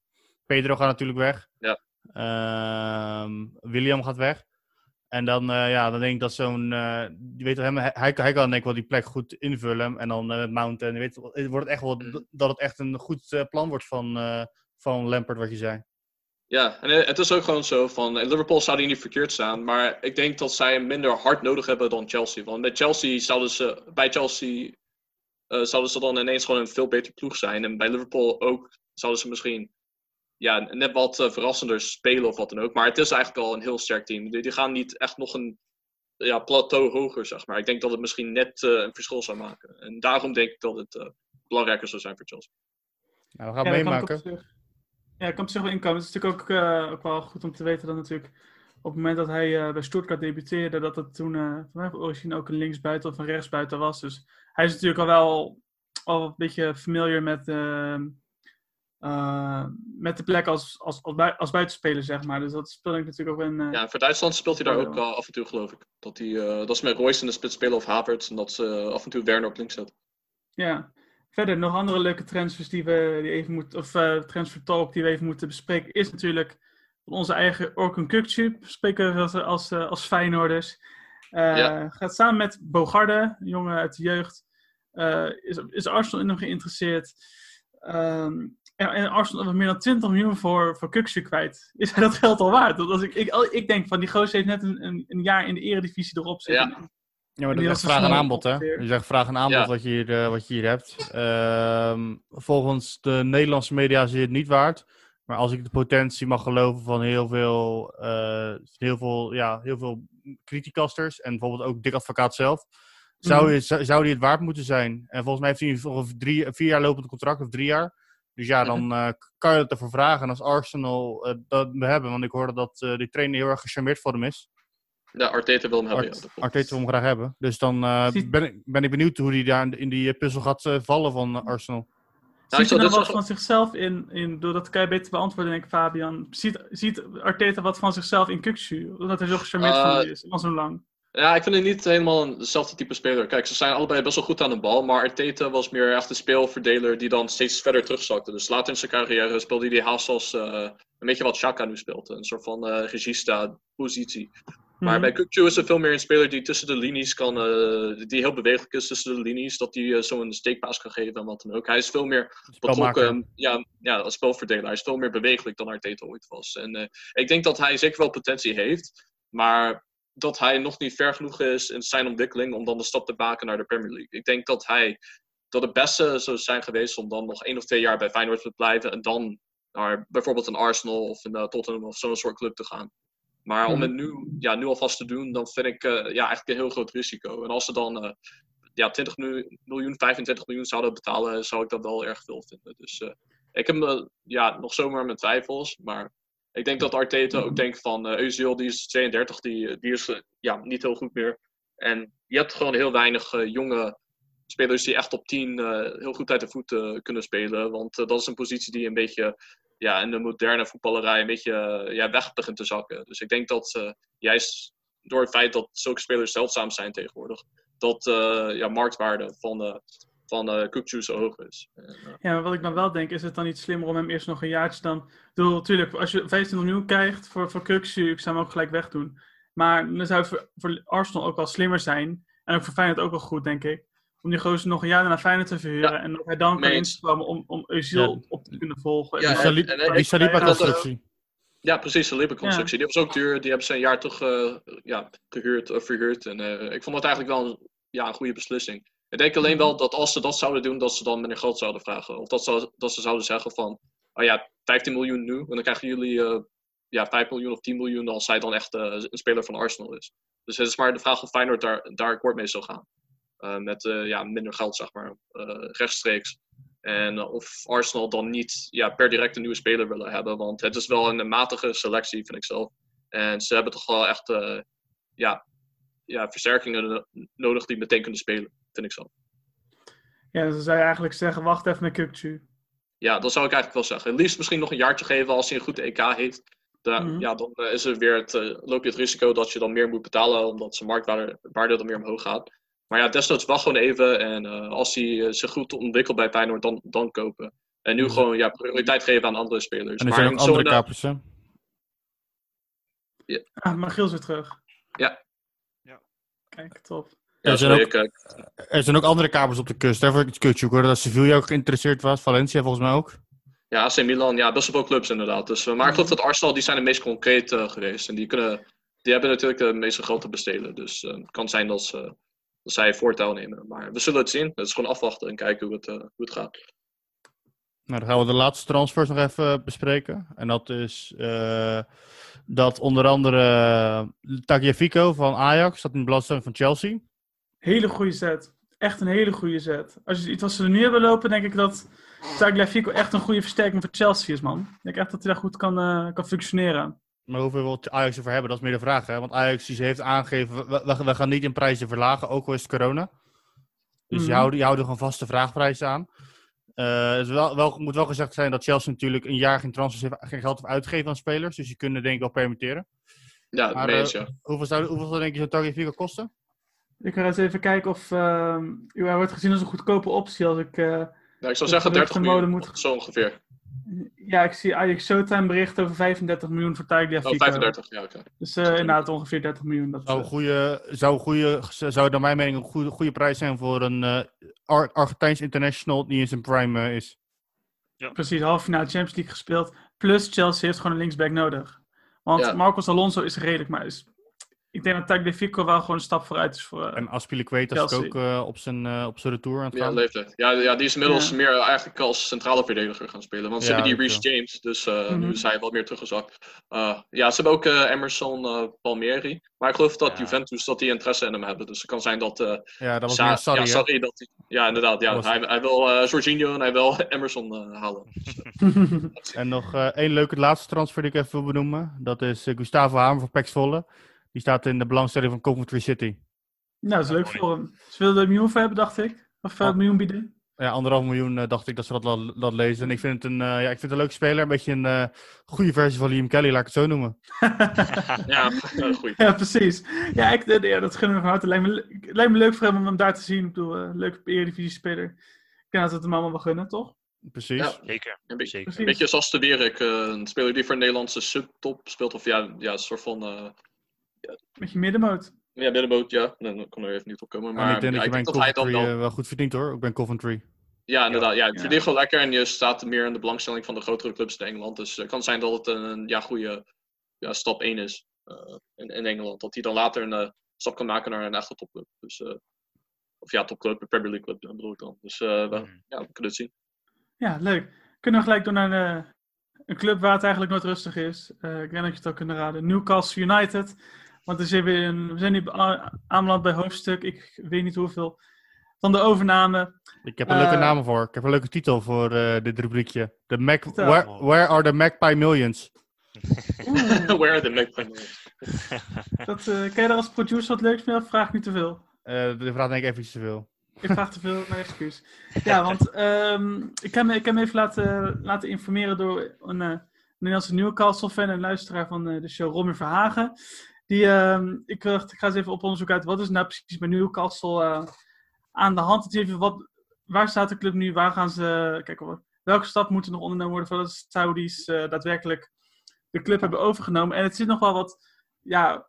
Pedro gaat natuurlijk weg. Ja. Ehm, William gaat weg. En dan, eh, ja, dan denk ik dat zo'n. eh je weet wel, hem, hij, hij kan denk ik wel die plek goed invullen. En dan eh, met Mount. En je weet, het wordt echt wel Mhm. dat het echt een goed eh, plan wordt van, eh, van Lampard, wat je zei. Ja, en eh, het is ook gewoon zo van, in Liverpool zou die niet verkeerd staan, maar ik denk dat zij hem minder hard nodig hebben dan Chelsea. Want bij Chelsea zouden ze, bij Chelsea eh, zouden ze dan ineens gewoon een veel beter ploeg zijn. En bij Liverpool ook zouden ze misschien ja, net wat eh, verrassender spelen of wat dan ook. Maar het is eigenlijk al een heel sterk team. Die, die gaan niet echt nog een ja, plateau hoger, zeg maar. Ik denk dat het misschien net eh, een verschil zou maken. En daarom denk ik dat het eh, belangrijker zou zijn voor Chelsea. Nou, we gaan Ja, kan meemaken. Ja, ik kan op zich wel inkomen. Het is natuurlijk ook, eh, ook wel goed om te weten dat natuurlijk op het moment dat hij eh, bij Stuttgart debuteerde, dat het toen uh, van origine ook een linksbuiten of een rechtsbuiten was. Dus hij is natuurlijk al wel al een beetje familiar met, uh, uh, met de plek als, als, als, bui als, buitenspeler, zeg maar. Dus dat speelde ik natuurlijk ook een... Uh, ja, voor Duitsland speelt hij daar ook uh, af en toe, geloof ik. Dat, hij, dat is met Royce in de spits spelen of Havertz en dat ze af en toe Werner op links zetten. Ja, verder nog andere leuke transfers die we die even moeten, of transfer talk die we even moeten bespreken, is natuurlijk van onze eigen Orkun Kukcu, spreken we als, als, als Feyenoorders. Ja. Gaat samen met Bogarde, een jongen uit de jeugd, is, is Arsenal in hem geïnteresseerd. Um, en, en Arsenal heeft meer dan 20 miljoen voor, voor Kukcu kwijt. Is hij dat geld al waard? Dat als ik, ik, ik denk van die gozer heeft net een, een, een jaar in de eredivisie erop zitten. Ja. Ja, maar dat is vraag en aanbod, hè? Je zegt vraag en aanbod ja. wat, je hier, uh, wat je hier hebt. Uh, volgens de Nederlandse media is het niet waard. Maar als ik de potentie mag geloven van heel veel, uh, heel veel, ja, heel veel criticasters en bijvoorbeeld ook Dick Advocaat zelf, zou, je, zou, zou die het waard moeten zijn. En volgens mij heeft hij een drie, vier jaar lopend contract of drie jaar. Dus ja, dan uh, kan je het ervoor vragen. En als Arsenal uh, dat we hebben, want ik hoorde dat uh, die trainer heel erg gecharmeerd voor hem is. Ja, Arteta wil hem hebben. Art, ja, Arteta wil hem graag hebben. Dus dan uh, ben, ik, ben ik benieuwd hoe hij daar in die puzzel gaat uh, vallen van Arsenal. Nou, ziet hij nou wat van zichzelf in, in, doordat kan je beter beantwoorden, denk ik, Fabian. Ziet, ziet Arteta wat van zichzelf in Kuksu? Omdat hij zo gecharmeerd uh, van is, al zo lang. Ja, ik vind het niet helemaal hetzelfde type speler. Kijk, ze zijn allebei best wel goed aan de bal, maar Arteta was meer echt een speelverdeler die dan steeds verder terugzakte. Dus later in zijn carrière speelde hij haast als uh, een beetje wat Chaka nu speelt. Een soort van uh, regista-positie. Maar Mhm. bij Kukju is er veel meer een speler die tussen de linies kan, eh, die heel bewegelijk is tussen de linies, dat hij eh, zo'n steekpaas kan geven en wat dan ook. Hij is veel meer betrokken, ja, ja, als spelverdeler. Hij is veel meer bewegelijk dan Arteta ooit was. En eh, ik denk dat hij zeker wel potentie heeft, maar dat hij nog niet ver genoeg is in zijn ontwikkeling om dan de stap te maken naar de Premier League. Ik denk dat hij, dat het beste zou zijn geweest om dan nog één of twee jaar bij Feyenoord te blijven en dan naar bijvoorbeeld een Arsenal of een eh, Tottenham of zo'n soort club te gaan. Maar om Mhm. het nu, ja, nu alvast te doen, dan vind ik eh, ja, eigenlijk een heel groot risico. En als ze dan eh, ja, 20 nu- miljoen, 25 miljoen zouden betalen, zou ik dat wel erg veel vinden. Dus ik heb ja, nog zomaar mijn twijfels. Maar ik denk dat Arteta ook denkt van eh Özil, die is 32, die, die is eh, ja, niet heel goed meer. En je hebt gewoon heel weinig eh, jonge spelers die echt op 10 eh, heel goed uit de voet eh, kunnen spelen. Want eh, dat is een positie die een beetje ja, in de moderne voetballerij een beetje eh, ja, weg begint te zakken. Dus ik denk dat eh, juist door het feit dat zulke spelers zeldzaam zijn tegenwoordig, dat eh ja, marktwaarde van, eh van eh Kukçu zo hoog is. En, eh, Ja, maar wat ik dan wel denk, is het dan niet slimmer om hem eerst nog een jaartje dan... Ik bedoel, natuurlijk, als je 15 miljoen krijgt voor, voor Kuksu, ik zou hem ook gelijk wegdoen. Maar dan zou het voor, voor Arsenal ook wel slimmer zijn. En ook voor Feyenoord ook wel goed, denk ik. Om die gozer nog een jaar naar Feyenoord te verhuren. En dat hij dan kan instromen om, om Özil Ja. op, te kunnen volgen. Ja, En Die dan- en- Sali- en- die Saliba-constructie. Ja, precies, de Lippen-constructie. Die was ook duur. Die hebben ze een jaar toch eh, ja, gehuurd of verhuurd. En eh, ik vond dat eigenlijk wel een, ja, een goede beslissing. Ik denk alleen wel dat als ze dat zouden doen, dat ze dan minder geld zouden vragen. Of dat ze, dat ze zouden zeggen van, oh ja, 15 miljoen nu. En dan krijgen jullie eh, ja, 5 miljoen of 10 miljoen als hij dan echt eh, een speler van Arsenal is. Dus het is maar de vraag of Feyenoord daar, daar akkoord mee zou gaan. Eh, met ja, minder geld, zeg maar, rechtstreeks. En of Arsenal dan niet ja, per direct een nieuwe speler willen hebben. Want het is wel een matige selectie, vind ik zelf. En ze hebben toch wel echt ja, ja, versterkingen no- nodig die meteen kunnen spelen, vind ik zelf. Ja, dus dan zou je eigenlijk zeggen, wacht even met Kukcu. Ja, dat zou ik eigenlijk wel zeggen. Het liefst misschien nog een jaartje geven als hij een goed EK heeft. Da- Mhm. Ja, dan eh, is er weer het, eh, loop je het risico dat je dan meer moet betalen, omdat zijn marktwaarde waarde dan meer omhoog gaat. Maar ja, desnoods wacht gewoon even. En eh, als hij zich goed ontwikkelt bij Feyenoord, dan, dan kopen. En nu Mhm. gewoon ja, prioriteit geven aan andere spelers. En er maar zijn zo'n, andere eh, kapers, hè? Ah, maar Giel is weer terug. Ja. Ja. Kijk, top. Ja, er zijn ook- Er zijn ook andere kapers op de kust. Daarvoor ik kutje hoor. Dat Sevilla ook geïnteresseerd was. Valencia volgens mij ook. Ja, AC Milan, ja, best wel veel clubs inderdaad. Dus, eh, maar ik geloof dat Arsenal, die zijn het meest concreet eh, geweest. En die, kunnen, die hebben natuurlijk de meeste geld te besteden. Dus eh, het kan zijn dat, ze, dat zij voortouw nemen. Maar we zullen het zien. Het is gewoon afwachten en kijken hoe het, hoe het gaat. Nou, dan gaan we de laatste transfers nog even bespreken. En dat is dat onder andere Tagliafico van Ajax staat in de belangstelling van Chelsea. Hele goede set. Echt een hele goede set. Als je iets wat ze er nu hebben lopen, denk ik dat Tagliafico echt een goede versterking voor Chelsea is, man. Ik denk echt dat hij daar goed kan, eh, kan functioneren. Maar hoeveel wil Ajax ervoor hebben, dat is meer de vraag. Hè? Want Ajax die heeft aangegeven, we, we, we gaan niet in prijzen verlagen, ook al is het corona. Dus Mhm. je, houdt, je houdt er gewoon vaste vraagprijzen aan. Eh, het wel, wel, moet wel gezegd zijn dat Chelsea natuurlijk een jaar geen, transfers heeft, geen geld heeft uitgegeven aan spelers. Dus je kunt het denk ik wel permitteren. Ja, Maar, mee eens, eh. Hoeveel zou, hoeveel zou denk je zo'n Tagliafico kosten? Ik ga eens even kijken of ehm, hij wordt gezien als een goedkope optie. Als ik, eh, Nou, ik zou zeggen 30 geruchtenmode miljoen, moet- zo ongeveer. ja, ik zie Ajax Showtime bericht over 35 miljoen voor Tagliafico. Oh, 35, ja, oké. Dus eh, inderdaad ongeveer 30 miljoen. Dat, Zou, een eh, goede, zou, een goede, zou naar mijn mening een goede, goede prijs zijn voor een eh, Ar- Argentijns international die in zijn prime is. precies, half finale Champions League gespeeld. Plus Chelsea heeft gewoon een linksback nodig. Want Ja. Marcos Alonso is redelijk, maar is, ik denk dat Tagliafico wel gewoon een stap vooruit is voor... eh, En Aspilicueta is ook eh, op, zijn, eh, op zijn retour aan het Ja, gaan. leeftijd. Ja, ja, die is inmiddels Ja. meer eigenlijk als centrale verdediger gaan spelen. Want ze Ja, hebben die dat Reece James, dus eh, Mhm. nu is hij wat meer teruggezakt. Eh, ja, ze hebben ook eh, Emerson eh, Palmieri. Maar ik geloof dat Ja. Juventus dat die interesse in hem hebben. Dus het kan zijn dat... eh Ja, dat was Sa- meer Sarri, ja, sorry, dat hij- ja, inderdaad. Ja, hij, hij wil eh Jorginho en hij wil Emerson halen. En nog eh, één leuke laatste transfer die ik even wil benoemen. Dat is Gustavo Hamer van Pax Volle. Die staat in de belangstelling van Coventry City. nou, dat is leuk voor hem. Ze wilden er een miljoen voor hebben, dacht ik. Of eh, Oh. een miljoen bieden. Ja, anderhalf miljoen eh, dacht ik dat ze dat la- dat lezen. En ik vind het een, eh, ja, ik vind het een leuke speler. Een beetje een eh, goede versie van Liam Kelly, laat ik het zo noemen. Ja, eh, goed. Ja, precies. Ja, ik, eh, ja dat gunnen we van harte. Lijkt me, le- het lijkt me leuk voor hem om hem daar te zien. Ik bedoel, eh, leuke Eredivisie-speler. Ik denk dat we het hem allemaal wel gunnen, toch? Precies. Ja. Zeker. Een beetje, Zeker. een beetje zoals de Wierik, eh, een speler die voor een Nederlandse subtop speelt. Of ja, ja een soort van... eh, Met je middenmoot. Ja, middenboot, ja. Dan kon er even niet op komen. Maar Maar ik denk ja, dat je bij ik dat hij dan Coventry wel... eh, wel goed verdient hoor. Ik ben Coventry. Ja, inderdaad. Ja, Ja. verdient gewoon lekker en je staat meer in de belangstelling van de grotere clubs in Engeland. Dus het kan zijn dat het een ja, goede ja, stap 1 is eh, in, in Engeland. Dat hij dan later een eh, stap kan maken naar een echte topclub. Dus, eh, of ja, topclub, een Premier League club bedoel ik dan. Dus eh, we, Mhm. ja, we kunnen het zien. Ja, leuk. Kunnen we gelijk door naar een, eh, een club waar het eigenlijk nooit rustig is. Eh, ik denk dat je het al kunnen raden. Newcastle United. Want er zit weer een, we zijn nu aanbeland bij hoofdstuk, ik weet niet hoeveel, van de overname. Ik heb een leuke Eh, naam voor. Ik heb een leuke titel voor eh, dit rubriekje. The Mac where, where are the Magpie Millions? Where are the Magpie Dat, eh kan je daar als producer wat leuks mee of vraag ik niet te veel? Eh de vraag denk ik even iets te veel. Ik vraag te veel, mijn excuus. Ja, want ehm, ik, heb me, ik heb me even laten, laten informeren door een eh, Nederlandse Newcastle-fan en luisteraar van eh, de show, Romy Verhagen. Die, ehm, ik, dacht, ik ga eens even op onderzoek uit, wat is nou precies bij Newcastle eh, aan de hand? Even wat, waar staat de club nu? Waar gaan ze, kijk, welke stap moet er nog ondernomen worden voordat de Saudis eh, daadwerkelijk de club hebben overgenomen? En het zit nog wel wat, ja,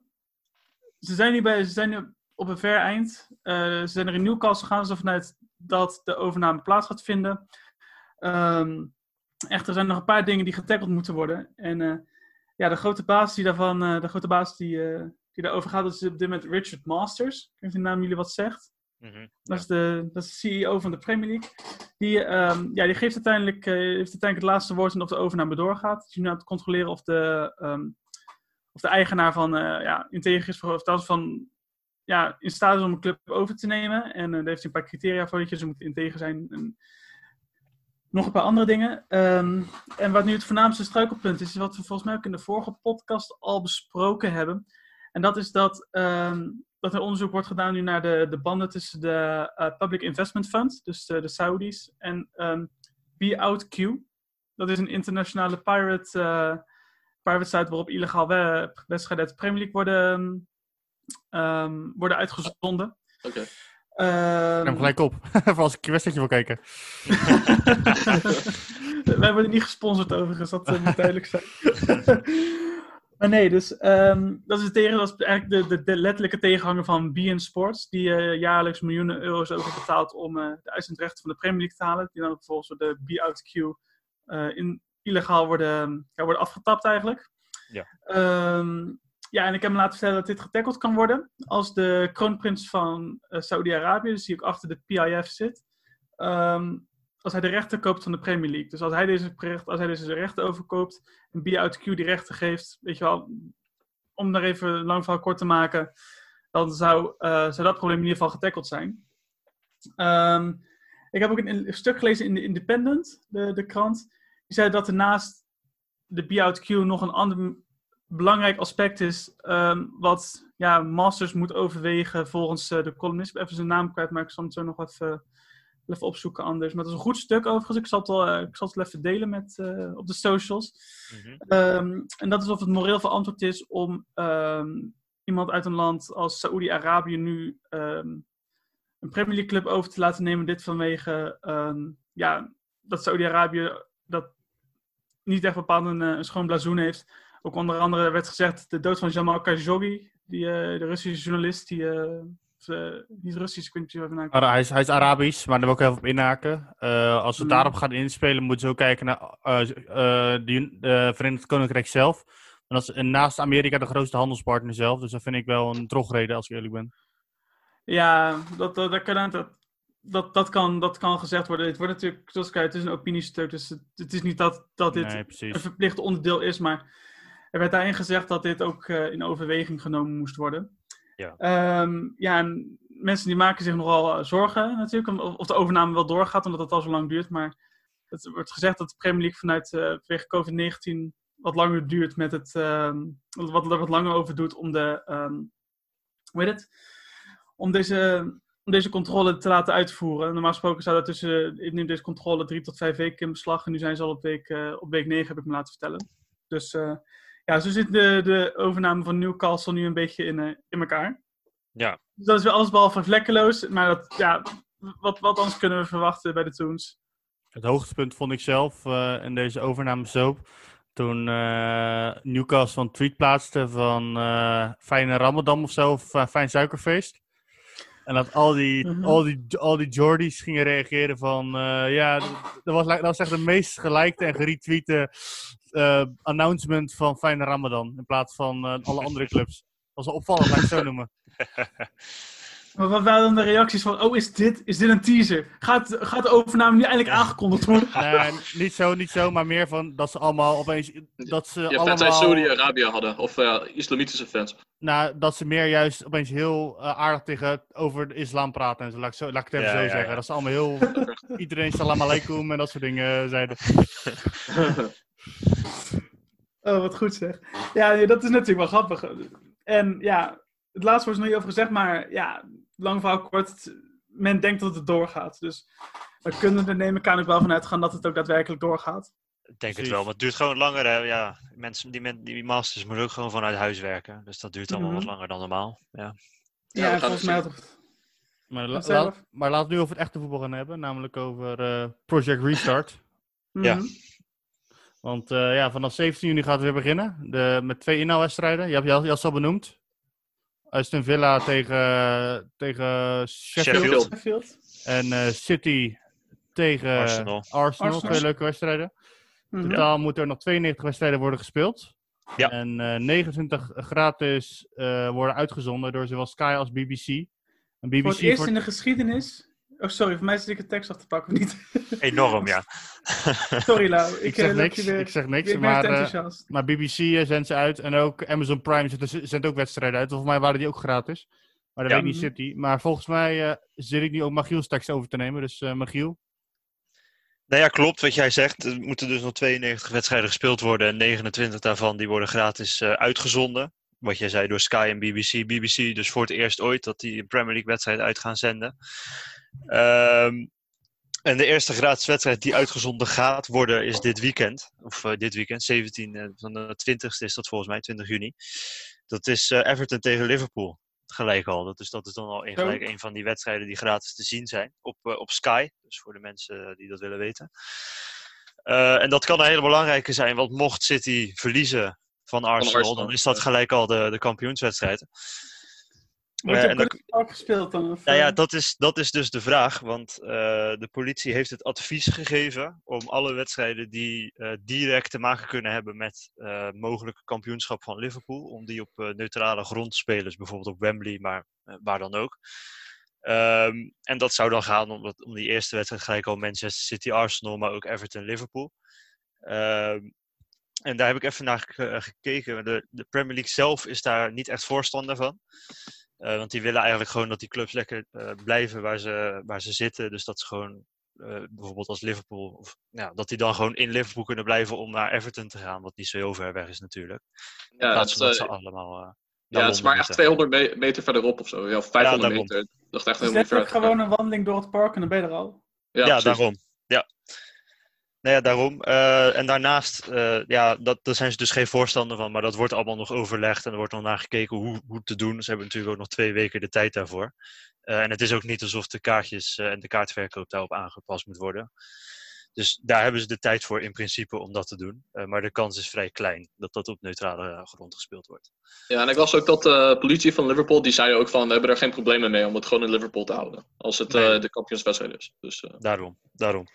ze zijn nu, bij, ze zijn nu op een ver eind. Eh, ze zijn er in Newcastle gaan ze vanuit dat de overname plaats gaat vinden. Ehm, echter zijn er nog een paar dingen die getackled moeten worden. En ja, de grote baas die daarvan, eh, de grote baas die, eh, die daarover gaat, dat is op dit moment Richard Masters. Ik weet niet of die naam jullie wat zegt. Mhm. Dat is, de, dat is de CEO van de Premier League. Die, ehm, ja, die geeft uiteindelijk, eh, heeft uiteindelijk het laatste woord en of de overname doorgaat. Dus je nu aan het controleren of de, ehm, of de eigenaar van ja, integer is, of dat is van ja, in staat is om een club over te nemen. En eh, daar heeft hij een paar criteria voor. Dat je, ze moet integer zijn. En nog een paar andere dingen. Ehm, en wat nu het voornaamste struikelpunt is, is wat we volgens mij ook in de vorige podcast al besproken hebben. En dat is dat, ehm, dat er onderzoek wordt gedaan nu naar de, de banden tussen de eh, Public Investment Fund, dus de, de Saudis, en ehm Be Out Q. Dat is een internationale pirate, pirate site waarop illegaal we- wedstrijden uit de Premier League worden, ehm, worden uitgezonden. Oké. Ehm, Ik neem gelijk op. voor als ik je wedstrijdje wil kijken. Wij worden niet gesponsord overigens, dat eh, moet duidelijk zijn. maar nee, dus ehm, dat is, tegen, dat is eigenlijk de, de, de letterlijke tegenhanger van BN Sports, die eh, jaarlijks miljoenen euro's over betaalt om eh, de uitzendrechten van de Premier League te halen, die dan vervolgens door de B-Out-Q eh, in, illegaal worden, ja, worden afgetapt eigenlijk. Ja. Ehm, ja, en ik heb me laten vertellen dat dit getackled kan worden als de kroonprins van eh, Saudi-Arabië, dus die ook achter de PIF zit, ehm, als hij de rechten koopt van de Premier League. Dus als hij deze, als hij deze rechten overkoopt en B-Out-Q die rechten geeft, weet je wel, om daar even een lang verhaal kort te maken, dan zou, eh, zou dat probleem in ieder geval getackled zijn. Ehm, ik heb ook een, stuk gelezen in de Independent, de, de krant. Die zei dat er naast de B-Out-Q nog een ander belangrijk aspect is, ehm, wat ja, Masters moet overwegen volgens eh, de columnist. Ik ben even zijn naam kwijt, maar ik zal het zo nog even, even opzoeken anders. Maar het is een goed stuk overigens. Ik zal het wel, eh, ik zal het wel even delen met, eh, op de socials. Mhm. Ehm, en dat is of het moreel verantwoord is om ehm, iemand uit een land als Saoedi-Arabië nu een Premier League club over te laten nemen. Dit vanwege ja, dat Saoedi-Arabië dat niet echt bepaald een, eh, een schoon blazoen heeft. Ook onder andere werd gezegd de dood van Jamal Khashoggi, die, eh, de Russische journalist, die, eh, niet Russisch, ik weet niet Ara- hij, is, hij is Arabisch, maar daar wil ik even op inhaken. Eh, als we Mm. daarop gaan inspelen, moeten we ook kijken naar eh, de, Verenigd Koninkrijk zelf. En dat is naast Amerika de grootste handelspartner zelf. Dus dat vind ik wel een drogreden, als ik eerlijk ben. Ja, dat, dat, kan, dat, dat, dat, kan, dat kan gezegd worden. Het wordt natuurlijk, zoals ik zei, het is een opiniestuk. Dus het, het is niet dat, dat dit Nee, een verplicht onderdeel is. Maar er werd daarin gezegd dat dit ook eh, in overweging genomen moest worden. Ja. Ehm, ja, en mensen die maken zich nogal eh, zorgen natuurlijk. Of de overname wel doorgaat, omdat het al zo lang duurt. Maar het wordt gezegd dat de Premier League vanuit eh vanwege COVID-19 wat langer duurt met het... ehm, wat, wat langer over doet om de... ehm, hoe heet het? Om deze, om deze controle te laten uitvoeren. Normaal gesproken zou dat tussen, ik neem deze controle drie tot vijf weken in beslag. En nu zijn ze al op week, eh, op week negen, heb ik me laten vertellen. Dus ja, zo zit de, de overname van Newcastle nu een beetje in, eh, in elkaar. Ja. Dus dat is weer alles behalve vlekkeloos. Maar dat, ja, wat, wat anders kunnen we verwachten bij de Toons? Het hoogtepunt vond ik zelf eh, in deze overname soap. toen eh, Newcastle een tweet plaatste van eh Fijne Ramadan of zo, of Fijn Suikerfeest. En dat al die, Mhm. al die, al die Jordies gingen reageren van, eh, ja, dat dat was, dat was echt de meest gelikte en geretweete eh, announcement van Fijne Ramadan. In plaats van eh, alle andere clubs. Dat was wel opvallend, laat ik het zo noemen. Maar wat waren dan de reacties van, oh, is dit, is dit een teaser? Gaat, gaat de overname nu eindelijk aangekondigd worden? Nee, niet zo, niet zo, maar meer van dat ze allemaal opeens, dat ze fans uit allemaal... Saudi-Arabië hadden, of eh, islamitische fans. Nou, dat ze meer juist opeens heel aardig tegen over de islam praten en zo. Laat ik, zo, laat ik het even Ja, zo ja, zeggen. ja. Dat ze allemaal heel... iedereen salam alaikum en dat soort dingen zeiden. Oh, wat goed zeg. Ja, nee, dat is natuurlijk wel grappig. En ja, het laatste wordt er nog niet over gezegd, maar ja, lang verhaal kort, men denkt dat het doorgaat. Dus we kunnen er neem ik aan ook wel van uitgaan dat het ook daadwerkelijk doorgaat. Ik denk het wel, maar het duurt gewoon langer. Hè? Ja, mensen, die, men, die masters moeten ook gewoon vanuit huis werken. Dus dat duurt allemaal Mhm. wat langer dan normaal. Ja. Ja, gaan volgens mij had- Maar, la- laat, maar laten we nu over het echte voetbal gaan hebben. Namelijk over eh, Project Restart. Ja. Want eh, ja, vanaf 17 juni gaat het weer beginnen. De, met twee inhaalwedstrijden. Je hebt je, al- je benoemd. Aston Villa tegen, tegen Sheffield. En eh, City tegen Arsenal. Arsenal. Arsenal. Twee leuke wedstrijden. Mhm. Totaal moeten er nog 92 wedstrijden worden gespeeld. Ja. En eh, 29 gratis eh, worden uitgezonden door zowel Sky als BBC. En BBC Voor het eerst voor- in de geschiedenis. Oh, sorry, voor mij zit ik de tekst af te pakken, of niet? Enorm, ja. sorry, Lau. Ik, ik eh, zeg loop niks, je weer- ik zeg niks, ik ben maar, eh, enthousiast. maar BBC eh, zendt ze uit en ook Amazon Prime zendt, ook wedstrijden uit. Volgens mij waren die ook gratis. Maar dat Ja. weet ik niet City. Maar volgens mij eh, zit ik nu ook Magiel's tekst over te nemen. Dus eh Magiel. Nou ja, klopt wat jij zegt. Er moeten dus nog 92 wedstrijden gespeeld worden. En 29 daarvan die worden gratis eh, uitgezonden. Wat jij zei door Sky en BBC. BBC dus voor het eerst ooit dat die een Premier League wedstrijd uit gaan zenden. Ehm, en de eerste gratis wedstrijd die uitgezonden gaat worden is dit weekend. Of eh, dit weekend, 17 eh, van de 20ste is dat volgens mij, 20 juni. Dat is eh, Everton tegen Liverpool. Gelijk al. Dat is, dat is dan al een, gelijk een van die wedstrijden die gratis te zien zijn op, op Sky. Dus voor de mensen die dat willen weten. En dat kan een hele belangrijke zijn, want mocht City verliezen van Arsenal, Arsenal, dan is dat gelijk al de, de kampioenswedstrijd. Wordt er Park gespeeld dan? Of, Nou ja, eh? dat is, dat is dus de vraag. Want eh, de politie heeft het advies gegeven om alle wedstrijden die eh, direct te maken kunnen hebben met mogelijke kampioenschap van Liverpool, om die op neutrale grond te spelen. Dus bijvoorbeeld op Wembley, maar waar dan ook. Ehm, en dat zou dan gaan om, dat- om die eerste wedstrijd gelijk al Manchester City, Arsenal, maar ook Everton, Liverpool. Ehm, en daar heb ik even naar ge- gekeken. De, de Premier League zelf is daar niet echt voorstander van. Eh, want die willen eigenlijk gewoon dat die clubs lekker eh, blijven waar ze, waar ze zitten. Dus dat ze gewoon, eh, bijvoorbeeld als Liverpool, of, ja, dat die dan gewoon in Liverpool kunnen blijven om naar Everton te gaan. Wat niet zo heel ver weg is natuurlijk. In Ja, plaats het, van dat ze allemaal eh, ja, het is maar echt moeten. 200 me- meter verderop of zo. Ja, of 500 daarom. meter. Dat is echt Het is helemaal ver. letterlijk gewoon een wandeling door het park en dan ben je er al. Ja, precies. daarom. Ja. Nou ja, daarom. Eh, en daarnaast, eh, ja, dat, daar zijn ze dus geen voorstander van, maar dat wordt allemaal nog overlegd en er wordt nog naar gekeken hoe, hoe te doen. Ze hebben natuurlijk ook nog twee weken de tijd daarvoor. Eh, en het is ook niet alsof de kaartjes en de kaartverkoop daarop aangepast moet worden. Dus daar hebben ze de tijd voor in principe om dat te doen. Maar de kans is vrij klein dat dat op neutrale grond gespeeld wordt. Ja, en ik las ook dat de politie van Liverpool, die zei ook van, we hebben er geen problemen mee om het gewoon in Liverpool te houden. Als het Nee. de kampioenswedstrijd is. Dus Daarom, daarom.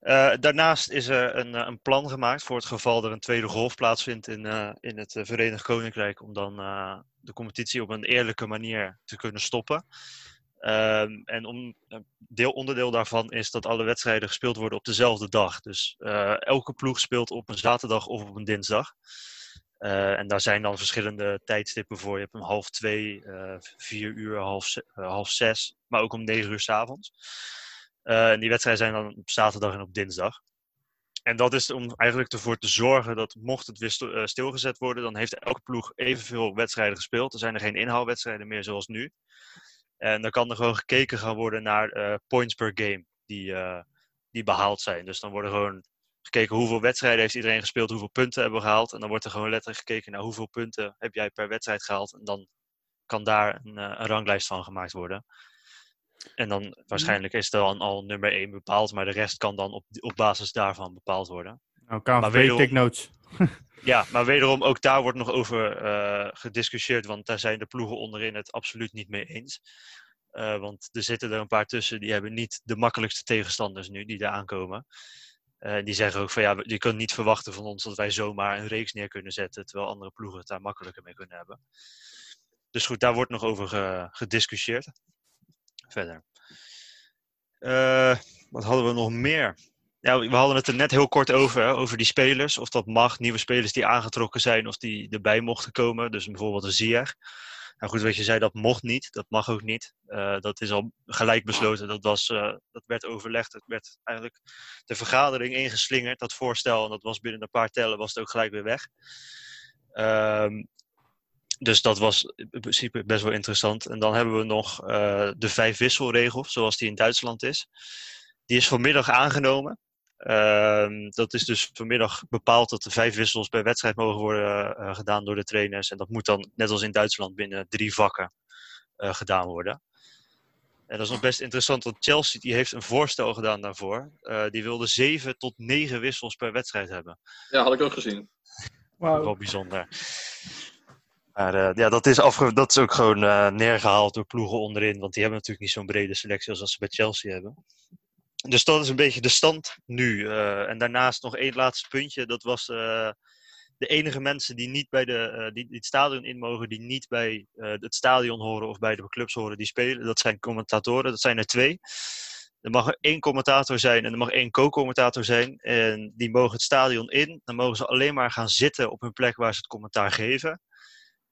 Eh, daarnaast is er een, eh, een plan gemaakt voor het geval er een tweede golf plaatsvindt in, eh, in het Verenigd Koninkrijk. Om dan de competitie op een eerlijke manier te kunnen stoppen. Ehm, en om, deel, onderdeel daarvan is dat alle wedstrijden gespeeld worden op dezelfde dag. Dus elke ploeg speelt op een zaterdag of op een dinsdag. En daar zijn dan verschillende tijdstippen voor. Je hebt om half twee, vier uur, half, half zes, maar ook om negen uur 's avonds. Eh, en die wedstrijden zijn dan op zaterdag en op dinsdag. En dat is om eigenlijk ervoor te zorgen dat mocht het weer eh, stilgezet worden, dan heeft elke ploeg evenveel wedstrijden gespeeld. Er zijn er geen inhaalwedstrijden meer zoals nu. En dan kan er gewoon gekeken gaan worden naar eh, points per game die, die behaald zijn. Dus dan worden gewoon gekeken hoeveel wedstrijden heeft iedereen gespeeld, hoeveel punten hebben we gehaald. En dan wordt er gewoon letterlijk gekeken naar hoeveel punten heb jij per wedstrijd gehaald. En dan kan daar een, een ranglijst van gemaakt worden. En dan Mhm. waarschijnlijk is dan al nummer 1 bepaald, maar de rest kan dan op, op basis daarvan bepaald worden. Nou, KNVB, Maar wederom- take notes. Ja, maar wederom, ook daar wordt nog over eh, gediscussieerd, want daar zijn de ploegen onderin het absoluut niet mee eens. Eh, want er zitten er een paar tussen die hebben niet de makkelijkste tegenstanders nu die daar aankomen. Eh, die zeggen ook van ja, je kunt niet verwachten van ons dat wij zomaar een reeks neer kunnen zetten, terwijl andere ploegen het daar makkelijker mee kunnen hebben. Dus goed, daar wordt nog over ge- gediscussieerd. Verder. Eh, wat hadden we nog meer? Ja, we hadden het er net heel kort over, over die spelers. Of dat mag, nieuwe spelers die aangetrokken zijn of die erbij mochten komen. Dus bijvoorbeeld een Ziyech. Nou goed, wat je zei, dat mocht niet. Dat mag ook niet. Eh, dat is al gelijk besloten. Dat, was, eh, dat werd overlegd. Het werd eigenlijk de vergadering ingeslingerd, dat voorstel. En dat was binnen een paar tellen was het ook gelijk weer weg. Ehm, dus dat was in principe best wel interessant. En dan hebben we nog eh, de vijf wisselregel, zoals die in Duitsland is. Die is vanmiddag aangenomen. Ehm, dat is dus vanmiddag bepaald dat er vijf wissels per wedstrijd mogen worden eh, gedaan door de trainers. En dat moet dan, net als in Duitsland, binnen drie vakken eh, gedaan worden. En dat is nog best interessant, want Chelsea die heeft een voorstel gedaan daarvoor. Eh, die wilde zeven tot negen wissels per wedstrijd hebben. Ja, had ik ook gezien. Wauw. Wel bijzonder. Maar eh, ja, dat is, afge dat is ook gewoon eh, neergehaald door ploegen onderin. Want die hebben natuurlijk niet zo'n brede selectie als dat ze bij Chelsea hebben. Dus dat is een beetje de stand nu. Eh, en daarnaast nog één laatste puntje. Dat was de enige mensen die niet bij de, die, het stadion in mogen, die niet bij het stadion horen of bij de clubs horen die spelen. Dat zijn commentatoren, dat zijn er twee. Er mag één commentator zijn en er mag één co-commentator zijn. En die mogen het stadion in. Dan mogen ze alleen maar gaan zitten op hun plek waar ze het commentaar geven.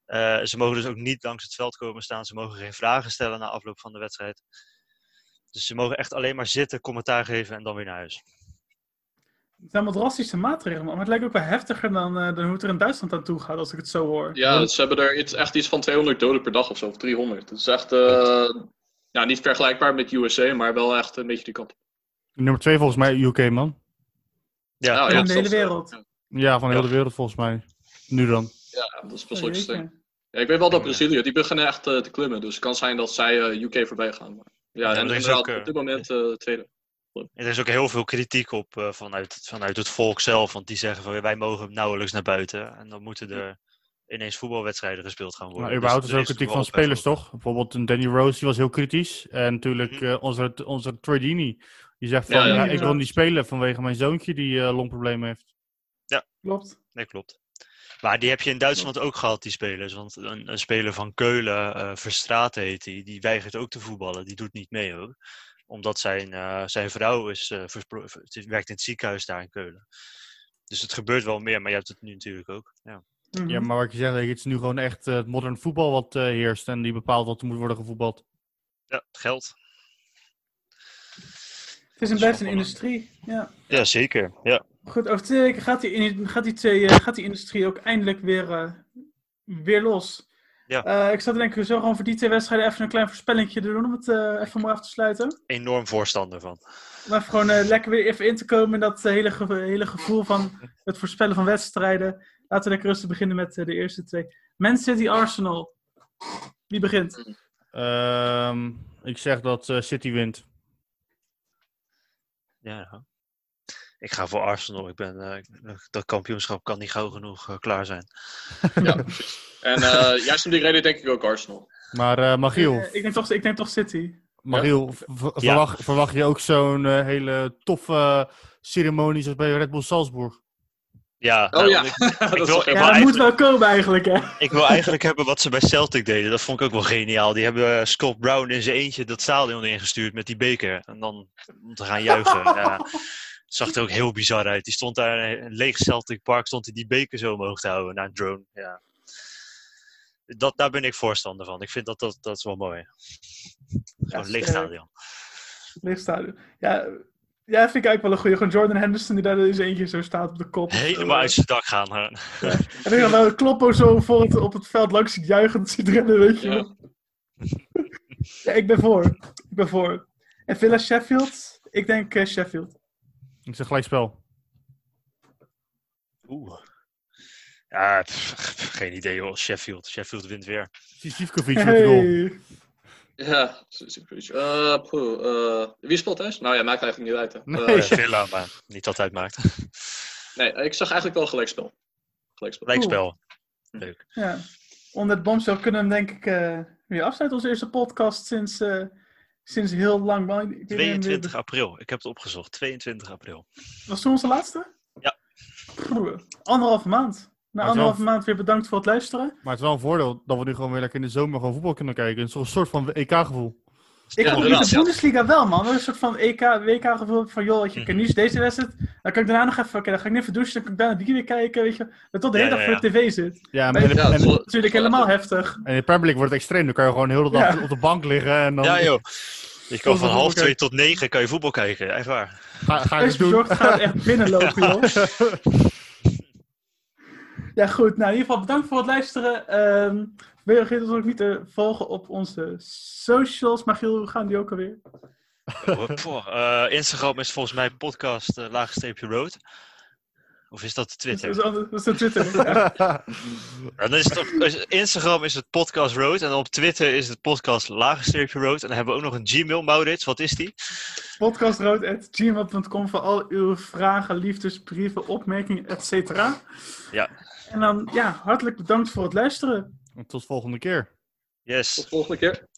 Eh, ze mogen dus ook niet langs het veld komen staan. Ze mogen geen vragen stellen na afloop van de wedstrijd. Dus ze mogen echt alleen maar zitten, commentaar geven en dan weer naar huis. Het zijn allemaal drastische maatregelen, man. maar het lijkt ook wel heftiger dan, eh, dan hoe het er in Duitsland aan toe gaat, als ik het zo hoor. Ja, ze hebben er iets, echt iets van 200 doden per dag of zo, of 300. Het is echt eh, ja, niet vergelijkbaar met USA, maar wel echt een beetje die kant. Nummer twee volgens mij UK, man. Ja, Nou, ja, de dat hele wereld. Ja, van de wereld volgens mij. Nu dan. Ja, dat is best wel extreem. jeetje. Ja, ik weet wel dat Brazilië, die beginnen echt eh, te klimmen. Dus het kan zijn dat zij eh, UK voorbij gaan. Maar, ja, Ja, en er is inderdaad, ook, op dit moment eh, tweede. Er is ook heel veel kritiek op eh, vanuit, vanuit het volk zelf. Want die zeggen van wij mogen nauwelijks naar buiten. En dan moeten er ineens voetbalwedstrijden gespeeld gaan worden. Maar überhaupt is Dus er ook er kritiek van spelers, toch? Bijvoorbeeld een Danny Rose, die was heel kritisch. En natuurlijk Mhm. eh, onze, onze Deeney, die zegt van, Ja, ja, ja, ik wil niet spelen vanwege mijn zoontje die eh longproblemen heeft. Klopt. Nee, klopt. Maar die heb je in Duitsland ook gehad, die spelers. Want een, een speler van Keulen, eh Verstraeten heet die, die weigert ook te voetballen. Die doet niet mee ook. Omdat zijn, eh, zijn vrouw is, eh, die werkt in het ziekenhuis daar in Keulen. Dus het gebeurt wel meer, maar je hebt het nu natuurlijk ook. Ja. Mhm. Ja, maar wat je zegt, het is nu gewoon echt het modern voetbal wat heerst. En die bepaalt wat er moet worden gevoetbald. Ja, geld. Het is en blijft een industrie. Ja. Ja, zeker. Ja. Goed, over twee weken gaat die, in- gaat die, twee, eh, gaat die industrie ook eindelijk weer, eh, weer los. Ja. Eh, ik zat te denken, we zullen gewoon voor die twee wedstrijden even een klein voorspellingje doen om het eh, even mooi af te sluiten. Enorm voorstander van. Om even gewoon eh, lekker weer even in te komen in dat hele, ge- hele gevoel van het voorspellen van wedstrijden. Laten we lekker rustig beginnen met de eerste twee. Man City Arsenal. Wie begint? Ehm, ik zeg dat eh, City wint. Ja. Ik ga voor Arsenal. Ik ben, eh, dat kampioenschap kan niet gauw genoeg eh, klaar zijn. Ja. En eh, juist om die reden denk ik ook Arsenal. Maar eh Magiel, Eh, ik, denk toch, ik denk toch City. Magiel verwacht, verwacht je ook zo'n eh, hele toffe ceremonie zoals bij Red Bull Salzburg? Ja, Oh nou, ja, ik, dat ik wil Ja, moet wel komen eigenlijk, hè? ik wil eigenlijk hebben wat ze bij Celtic deden. Dat vond ik ook wel geniaal. Die hebben eh, Scott Brown in zijn eentje dat stadion ingestuurd met die beker. En dan om te gaan juichen. ja, het zag er ook heel bizar uit. Die stond daar in een leeg Celtic Park, stond hij die beker zo omhoog te houden naar een drone. Ja. Dat, daar ben ik voorstander van. Ik vind dat, dat, dat is wel mooi. Gewoon een leeg stadion. Leeg stadion. Ja, ja, vind ik eigenlijk wel een goeie. Gewoon Jordan Henderson die daar in zijn eentje zo staat op de kop. Helemaal uit zijn dak gaan. hè. En ik dan wel Kloppo zo voor het, op het veld langs ziet juichen. Dat ziet rennen, weet je Ja. wel. Ja, ik ben voor. Ik ben voor. En Villa Sheffield? Ik denk eh, Sheffield. Ik zeg gelijk spel. Oeh. Ja, pff, geen idee hoor. Sheffield. Sheffield wint weer. Sivkovic met de goal. Ja, poeh, eh, wie speelt thuis? Nou ja, maakt eigenlijk niet uit. Hè. Nee. Eh, Villa, maar niet altijd maakt. Nee, ik zag eigenlijk wel gelijkspel. Gelijkspel. Lijkspel. Leuk. Ja. Onder het bombshell kunnen we hem denk ik eh, weer afsluiten. Onze eerste podcast sinds, eh, sinds heel lang. Maar ik weet niet meer- 22 april. Ik heb het opgezocht. 22 april. Was toen onze laatste? Ja. Pff, anderhalve maand. Na anderhalve maand weer bedankt voor het luisteren. Maar het is wel een voordeel dat we nu gewoon weer lekker in de zomer gewoon voetbal kunnen kijken. Het is toch een soort van EK-gevoel. Ik heb niet de. Bundesliga wel, man. Een soort van EK, WK gevoel van, joh, weet je, ik Mhm. kan nu deze wedstrijd. Dan kan ik daarna nog even, oké, dan ga ik niet even douchen, dan kan ik daarna die weer kijken, weet je. Dat tot de hele Ja, dag ja, voor de tv zit. Ja, Maar in de- en, Dat natuurlijk helemaal heftig. en in de Premier League wordt het extreem. Dan kan je gewoon heel de dag Ja. op de bank liggen en dan Ja, joh. Je kan van half twee tot negen kan je voetbal kijken. Echt waar. ga, ga doen. bezorgd, gaat echt binnenlopen, joh. Ja, goed. Nou, in ieder geval bedankt voor het luisteren. Ehm vergeet ons ook niet te volgen op onze socials. Maar Giel, hoe gaan die ook alweer? Voor, eh, Instagram is volgens mij podcast uh, laagstreepje road. Of is dat Dat Twitter? is, dat is de Twitter. Ja. Ja, dan is het op, Instagram is het podcast road. En op Twitter is het podcast laagstreepje road. En dan hebben we ook nog een Gmail, Maurits. Wat is die? Podcastrood.gmail.com voor al uw vragen, liefdesbrieven, opmerkingen, etc. Ja. En dan, ja, hartelijk bedankt voor het luisteren. Tot volgende keer. Yes. Tot de volgende keer.